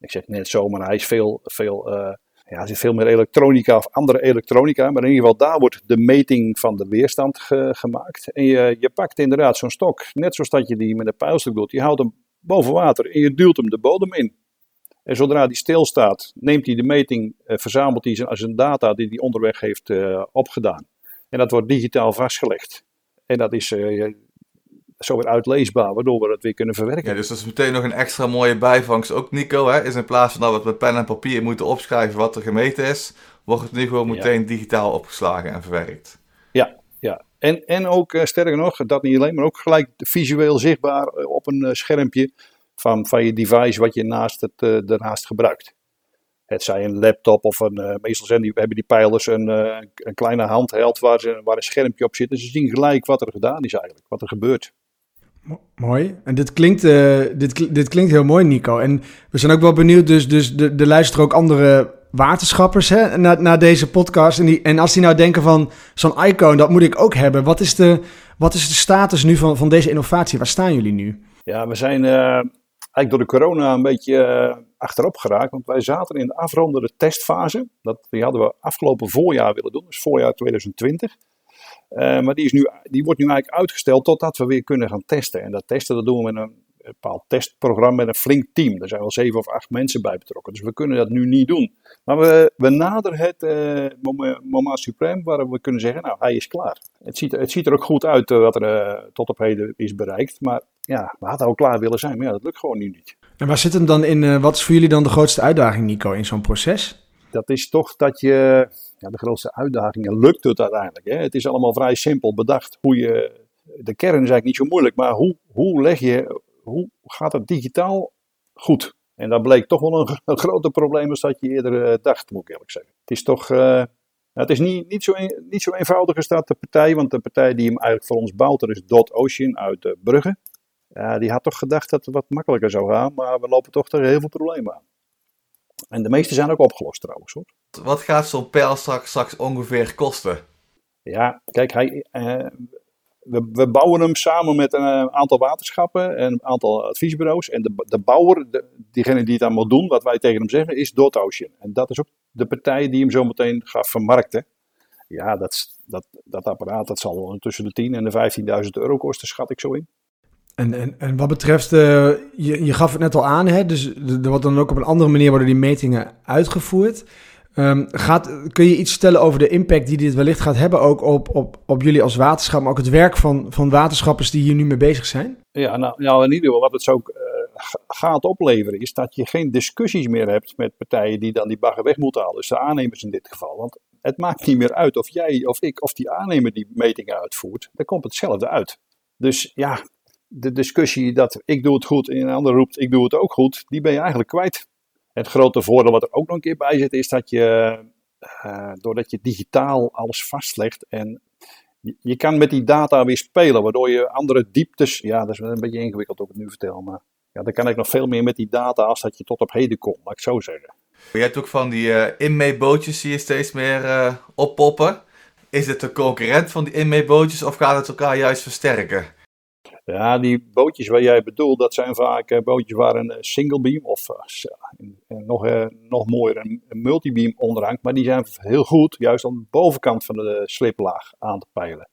Ik zeg net zo, maar hij is veel, veel, uh, ja, er zit veel meer elektronica of andere elektronica. Maar in ieder geval daar wordt de meting van de weerstand ge gemaakt. En je, je pakt inderdaad zo'n stok, net zoals dat je die met een pijlstok doet. Je houdt hem boven water en je duwt hem de bodem in. En zodra die stilstaat, neemt hij de meting, uh, verzamelt hij zijn, zijn data die hij onderweg heeft uh, opgedaan. En dat wordt digitaal vastgelegd. En dat is uh, zo weer uitleesbaar, waardoor we het weer kunnen verwerken. Ja, dus dat is meteen nog een extra mooie bijvangst. Ook Nico, hè, is in plaats van dat we met pen en papier moeten opschrijven wat er gemeten is, wordt het nu gewoon meteen ja. digitaal opgeslagen en verwerkt. Ja, ja. En, en ook, sterker nog, dat niet alleen, maar ook gelijk visueel zichtbaar op een schermpje van, van je device wat je naast het, daarnaast gebruikt. Het zij een laptop of een, uh, meestal zijn die, hebben die pijlers een, uh, een kleine handheld waar, ze, waar een schermpje op zit. En ze zien gelijk wat er gedaan is eigenlijk, wat er gebeurt. Mooi. En dit klinkt, uh, dit, dit klinkt heel mooi, Nico. En we zijn ook wel benieuwd, dus, dus de, de luisteren ook andere waterschappers hè, naar, deze podcast. En, die, en als die nou denken van zo'n icoon, dat moet ik ook hebben. Wat is de, wat is de status nu van, van deze innovatie? Waar staan jullie nu? Ja, we zijn eigenlijk door de corona een beetje uh, achterop geraakt. Want wij zaten in de afrondende testfase. Dat, die hadden we afgelopen voorjaar willen doen, dus voorjaar 2020. Uh, maar die, is nu, die wordt nu eigenlijk uitgesteld totdat we weer kunnen gaan testen. En dat testen dat doen we met een bepaald testprogramma met een flink team. Er zijn wel zeven of acht mensen bij betrokken. Dus we kunnen dat nu niet doen. Maar we, we naderen het uh, moment supreme waar we kunnen zeggen, nou hij is klaar. Het ziet, het ziet er ook goed uit uh, wat er uh, tot op heden is bereikt. Maar ja, we hadden al klaar willen zijn, maar ja, dat lukt gewoon nu niet. En waar zit hem dan in, wat is voor jullie dan de grootste uitdaging Nico in zo'n proces? Dat is toch dat je, de grootste uitdagingen lukt het uiteindelijk. Hè? Het is allemaal vrij simpel bedacht hoe je, de kern is eigenlijk niet zo moeilijk, maar hoe, hoe leg je hoe gaat het digitaal goed? En dat bleek toch wel een, een groter probleem dan dat je eerder uh, dacht, moet ik eerlijk zeggen. Het is toch, uh, het is niet, niet, zo niet zo eenvoudig als dat de partij, want de partij die hem eigenlijk voor ons bouwt, is Dot Ocean uit uh, Brugge. Die had toch gedacht dat het wat makkelijker zou gaan, maar we lopen toch tegen heel veel problemen aan. En de meeste zijn ook opgelost trouwens hoor. Wat gaat zo'n pijl straks, straks ongeveer kosten? Ja, kijk, hij, we, we, bouwen hem samen met een eh, aantal waterschappen en een aantal adviesbureaus. En de, de bouwer, de, diegene die het dan moet doen, wat wij tegen hem zeggen, is Dot Ocean. En dat is ook de partij die hem zo meteen gaat vermarkten. Ja, dat, dat, dat apparaat dat zal tussen de 10.000 en de 15.000 euro kosten, schat ik zo in. En, en, en wat betreft, uh, je, je gaf het net al aan, hè? dus er wordt dan ook op een andere manier worden die metingen uitgevoerd. Um, gaat, kun je iets stellen over de impact die dit wellicht gaat hebben ook op, op, op jullie als waterschap, maar ook het werk van, van waterschappers die hier nu mee bezig zijn? Ja, nou, nou in ieder geval wat het zo uh, gaat opleveren is dat je geen discussies meer hebt met partijen die dan die bagger weg moeten halen. Dus de aannemers in dit geval. Want het maakt niet meer uit of jij of ik of die aannemer die metingen uitvoert. Er komt hetzelfde uit. Dus ja, de discussie dat ik doe het goed en een ander roept ik doe het ook goed, die ben je eigenlijk kwijt. Het grote voordeel wat er ook nog een keer bij zit, is dat je, uh, doordat je digitaal alles vastlegt en je, kan met die data weer spelen, waardoor je andere dieptes, ja, dat is een beetje ingewikkeld om het nu vertel, maar ja, dan kan ik nog veel meer met die data als dat je tot op heden komt, laat ik zo zeggen. Je hebt ook van die uh, inmeebootjes zie je steeds meer uh, oppoppen. Is het een concurrent van die inmeebootjes of gaat het elkaar juist versterken? Ja, die bootjes waar jij bedoelt, dat zijn vaak uh, bootjes waar een single beam of nog, nog mooier een, multibeam onderhangt. Maar die zijn heel goed juist aan de bovenkant van de sliplaag aan te peilen.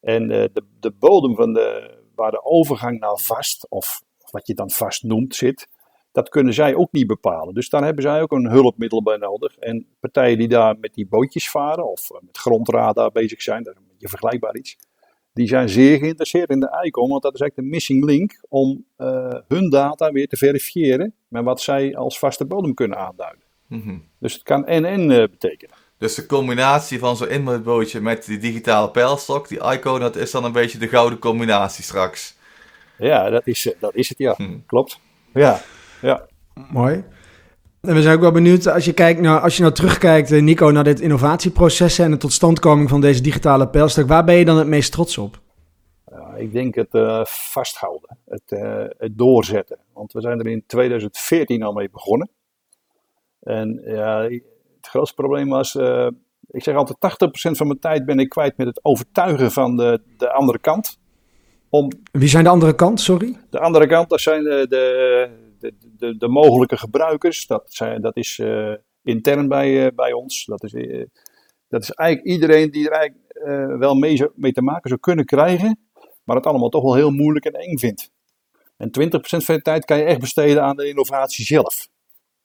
En de, de bodem van de, waar de overgang naar vast, of wat je dan vast noemt, zit, dat kunnen zij ook niet bepalen. Dus daar hebben zij ook een hulpmiddel bij nodig. En partijen die daar met die bootjes varen of eh, met grondradar bezig zijn, dat is een beetje vergelijkbaar iets, die zijn zeer geïnteresseerd in de ICOM, want dat is eigenlijk de missing link om uh, hun data weer te verifiëren met wat zij als vaste bodem kunnen aanduiden. Mm -hmm. Dus het kan en-en uh, betekenen. Dus de combinatie van zo'n inmetbootje met die digitale pijlstok, die ICO, dat is dan een beetje de gouden combinatie straks. Ja, dat is, dat is het, ja. Hm. Klopt. Ja. Ja. Mooi. En we zijn ook wel benieuwd, als je, kijkt naar, als je nou terugkijkt, eh, Nico, naar dit innovatieproces en de totstandkoming van deze digitale pijlstok, waar ben je dan het meest trots op? Ja, ik denk het uh, vasthouden, het, uh, het, doorzetten. Want we zijn er in 2014 al mee begonnen. En ja, het grootste probleem was, ik zeg altijd 80% van mijn tijd ben ik kwijt met het overtuigen van de, de andere kant. Om, Wie zijn de andere kant, sorry? De andere kant, dat zijn de, de, de, de, mogelijke gebruikers. Dat, zijn, dat is uh, intern bij, uh, bij ons. Dat is, uh, dat is eigenlijk iedereen die er eigenlijk wel mee, mee te maken zou kunnen krijgen. Maar het allemaal toch wel heel moeilijk en eng vindt. En 20% van de tijd kan je echt besteden aan de innovatie zelf.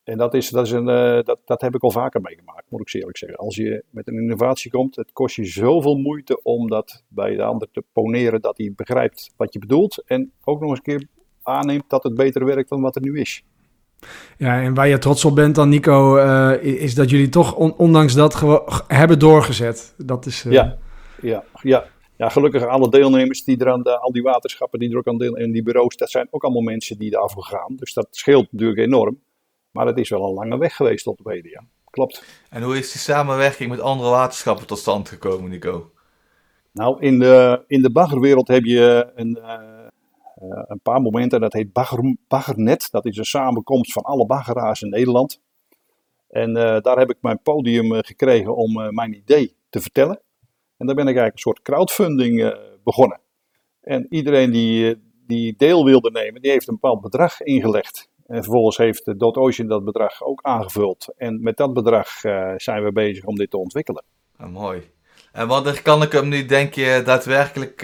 En dat, is, dat, is een, dat, dat heb ik al vaker meegemaakt, moet ik eerlijk zeggen. Als je met een innovatie komt, het kost je zoveel moeite om dat bij de ander te poneren dat hij begrijpt wat je bedoelt. En ook nog eens een keer aanneemt dat het beter werkt dan wat er nu is. Ja, en waar je trots op bent dan, Nico, uh, is dat jullie toch on ondanks dat gewoon hebben doorgezet. Dat is... Uh... Ja, ja, ja. Ja, gelukkig alle deelnemers die er aan de, al die waterschappen die er ook aan deel en die bureaus, dat zijn ook allemaal mensen die daarvoor gaan. Dus dat scheelt natuurlijk enorm. Maar het is wel een lange weg geweest tot op heden, ja. Klopt. En hoe is die samenwerking met andere waterschappen tot stand gekomen, Nico? Nou, in de, in de baggerwereld heb je een, uh, een paar momenten. Dat heet bagger, Baggernet. Dat is een samenkomst van alle baggeraars in Nederland. En uh, daar heb ik mijn podium gekregen om mijn idee te vertellen. En daar ben ik eigenlijk een soort crowdfunding begonnen. En iedereen die, die deel wilde nemen, die heeft een bepaald bedrag ingelegd. En vervolgens heeft Dot Ocean dat bedrag ook aangevuld. En met dat bedrag zijn we bezig om dit te ontwikkelen. Ah, mooi. En wanneer kan ik hem nu, denk je, daadwerkelijk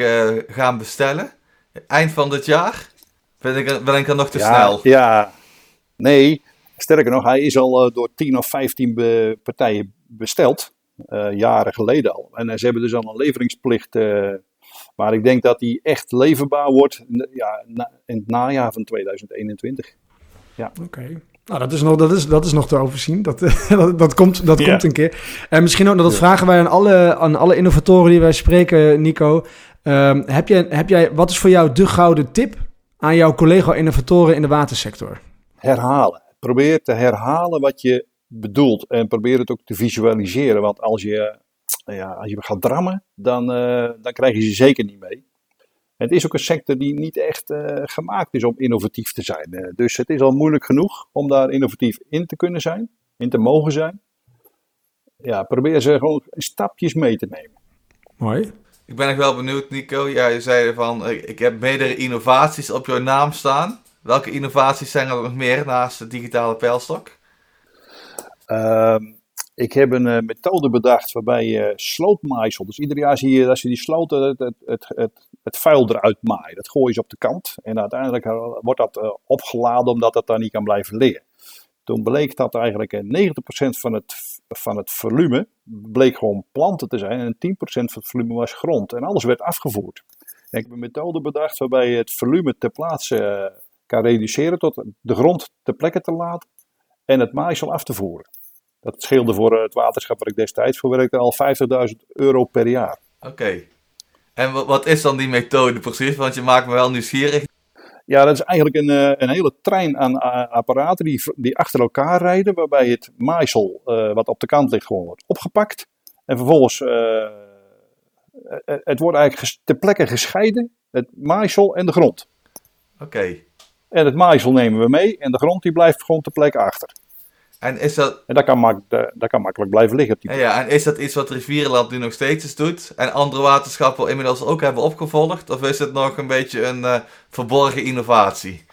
gaan bestellen? Eind van dit jaar? Ben ik, ben ik dan nog te ja, snel? Ja, nee. Sterker nog, hij is al uh, door 10 of 15 be partijen besteld. jaren geleden al. En ze hebben dus al een leveringsplicht. maar ik denk dat die echt leverbaar wordt ja, na, in het najaar van 2021. Ja. Oké. Nou, dat is, nog, dat, is, dat is nog te overzien. Dat, dat, dat komt, dat ja. komt een keer. En misschien ook, dat ja. vragen wij aan alle, aan alle innovatoren die wij spreken, Nico. Um, heb, jij, heb jij, wat is voor jou de gouden tip aan jouw collega-innovatoren in de watersector? Herhalen. Probeer te herhalen wat je bedoelt. En probeer het ook te visualiseren. Want als je, ja, als je gaat drammen, dan, uh, dan krijg je ze zeker niet mee. Het is ook een sector die niet echt uh, gemaakt is om innovatief te zijn. Uh, dus het is al moeilijk genoeg om daar innovatief in te kunnen zijn, in te mogen zijn. Ja, probeer ze gewoon stapjes mee te nemen. Mooi. Ik ben nog wel benieuwd, Nico. Ja, je zei van, ik heb meerdere innovaties op jouw naam staan. Welke innovaties zijn er nog meer naast de digitale pijlstok? Uh, ik heb een uh, methode bedacht waarbij je slootmaaisel, dus ieder jaar zie je dat ze die sloten het, het, het, het, vuil eruit maaien. Dat gooien ze op de kant en uiteindelijk wordt dat opgeladen omdat het daar niet kan blijven liggen. Toen bleek dat eigenlijk 90% van het, van het volume bleek gewoon planten te zijn en 10% van het volume was grond. En alles werd afgevoerd. Ik heb een methode bedacht waarbij je het volume ter plaatse kan reduceren tot de grond ter plekke te laten en het maaisel af te voeren. Dat scheelde voor het waterschap waar ik destijds voor werkte al 50.000 euro per jaar. Oké. En wat is dan die methode precies? Want je maakt me wel nieuwsgierig. Ja, dat is eigenlijk een, eh, een hele trein aan apparaten die, die achter elkaar rijden, waarbij het maaisel uh, wat op de kant ligt gewoon wordt opgepakt. En vervolgens, uh, het wordt eigenlijk ter plekke gescheiden, het maaisel en de grond. Oké. En het maaisel nemen we mee en de grond die blijft gewoon ter plekke achter. En, is dat... en dat, kan makkelijk, dat kan makkelijk blijven liggen. En ja, en is dat iets wat Rivierenland nu nog steeds doet? En andere waterschappen inmiddels ook hebben opgevolgd? Of is het nog een beetje een uh, verborgen innovatie?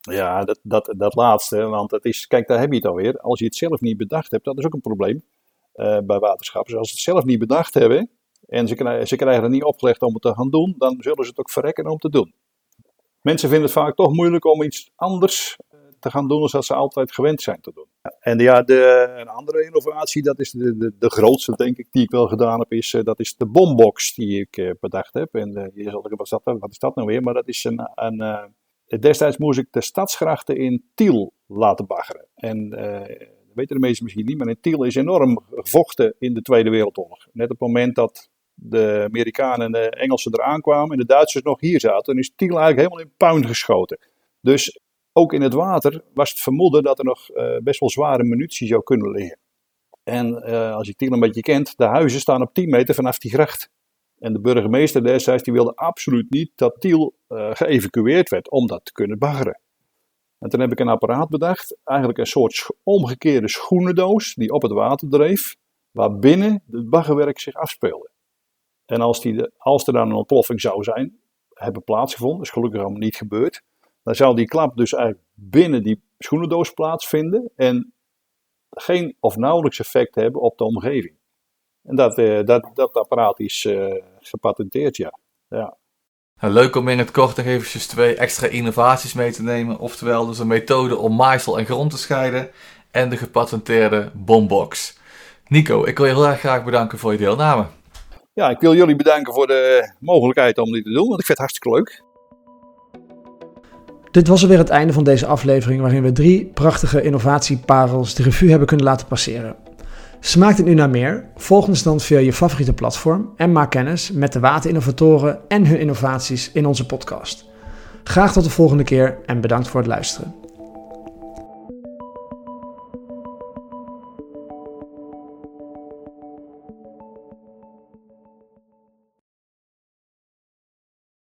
Ja, dat, dat, dat laatste. Want het is, kijk, daar heb je het alweer. Als je het zelf niet bedacht hebt, dat is ook een probleem uh, bij waterschappen. Dus als ze het zelf niet bedacht hebben en ze krijgen, ze krijgen het niet opgelegd om het te gaan doen, dan zullen ze het ook verrekken om te doen. Mensen vinden het vaak toch moeilijk om iets anders gaan doen zoals ze altijd gewend zijn te doen. En ja, de, een andere innovatie, dat is de, de, de, grootste denk ik die ik wel gedaan heb, is, eh, dat is de bombox die ik uh, bedacht heb. En uh, je zal denken, wat is, dat, wat is dat nou weer? Maar dat is een, een uh, destijds moest ik de stadsgrachten in Tiel laten baggeren. En weten de meesten misschien niet, maar in Tiel is enorm gevochten in de Tweede Wereldoorlog. Net op het moment dat de Amerikanen en de Engelsen eraan kwamen en de Duitsers nog hier zaten, is Tiel eigenlijk helemaal in puin geschoten. Dus ook in het water was het vermoeden dat er nog uh, best wel zware munitie zou kunnen liggen. En uh, als je Tiel een beetje kent, de huizen staan op 10 meter vanaf die gracht. En de burgemeester destijds die wilde absoluut niet dat Tiel uh, geëvacueerd werd om dat te kunnen baggeren. En toen heb ik een apparaat bedacht, eigenlijk een soort omgekeerde schoenendoos die op het water dreef, waarbinnen het baggerwerk zich afspeelde. En als, die, als er dan een ontploffing zou zijn, hebben plaatsgevonden, is gelukkig allemaal niet gebeurd, dan zou die klap dus eigenlijk binnen die schoenendoos plaatsvinden en geen of nauwelijks effect hebben op de omgeving. En dat, uh, dat, dat apparaat is uh, gepatenteerd, ja. ja. Nou, leuk om in het kort nog eventjes twee extra innovaties mee te nemen. Oftewel dus een methode om maaisel en grond te scheiden en de gepatenteerde bombox. Nico, ik wil je heel erg graag bedanken voor je deelname. Ja, ik wil jullie bedanken voor de mogelijkheid om dit te doen, want ik vind het hartstikke leuk. Dit was alweer het einde van deze aflevering waarin we drie prachtige innovatieparels de revue hebben kunnen laten passeren. Smaakt het nu naar meer? Volg ons dan via je favoriete platform en maak kennis met de waterinnovatoren en hun innovaties in onze podcast. Graag tot de volgende keer en bedankt voor het luisteren.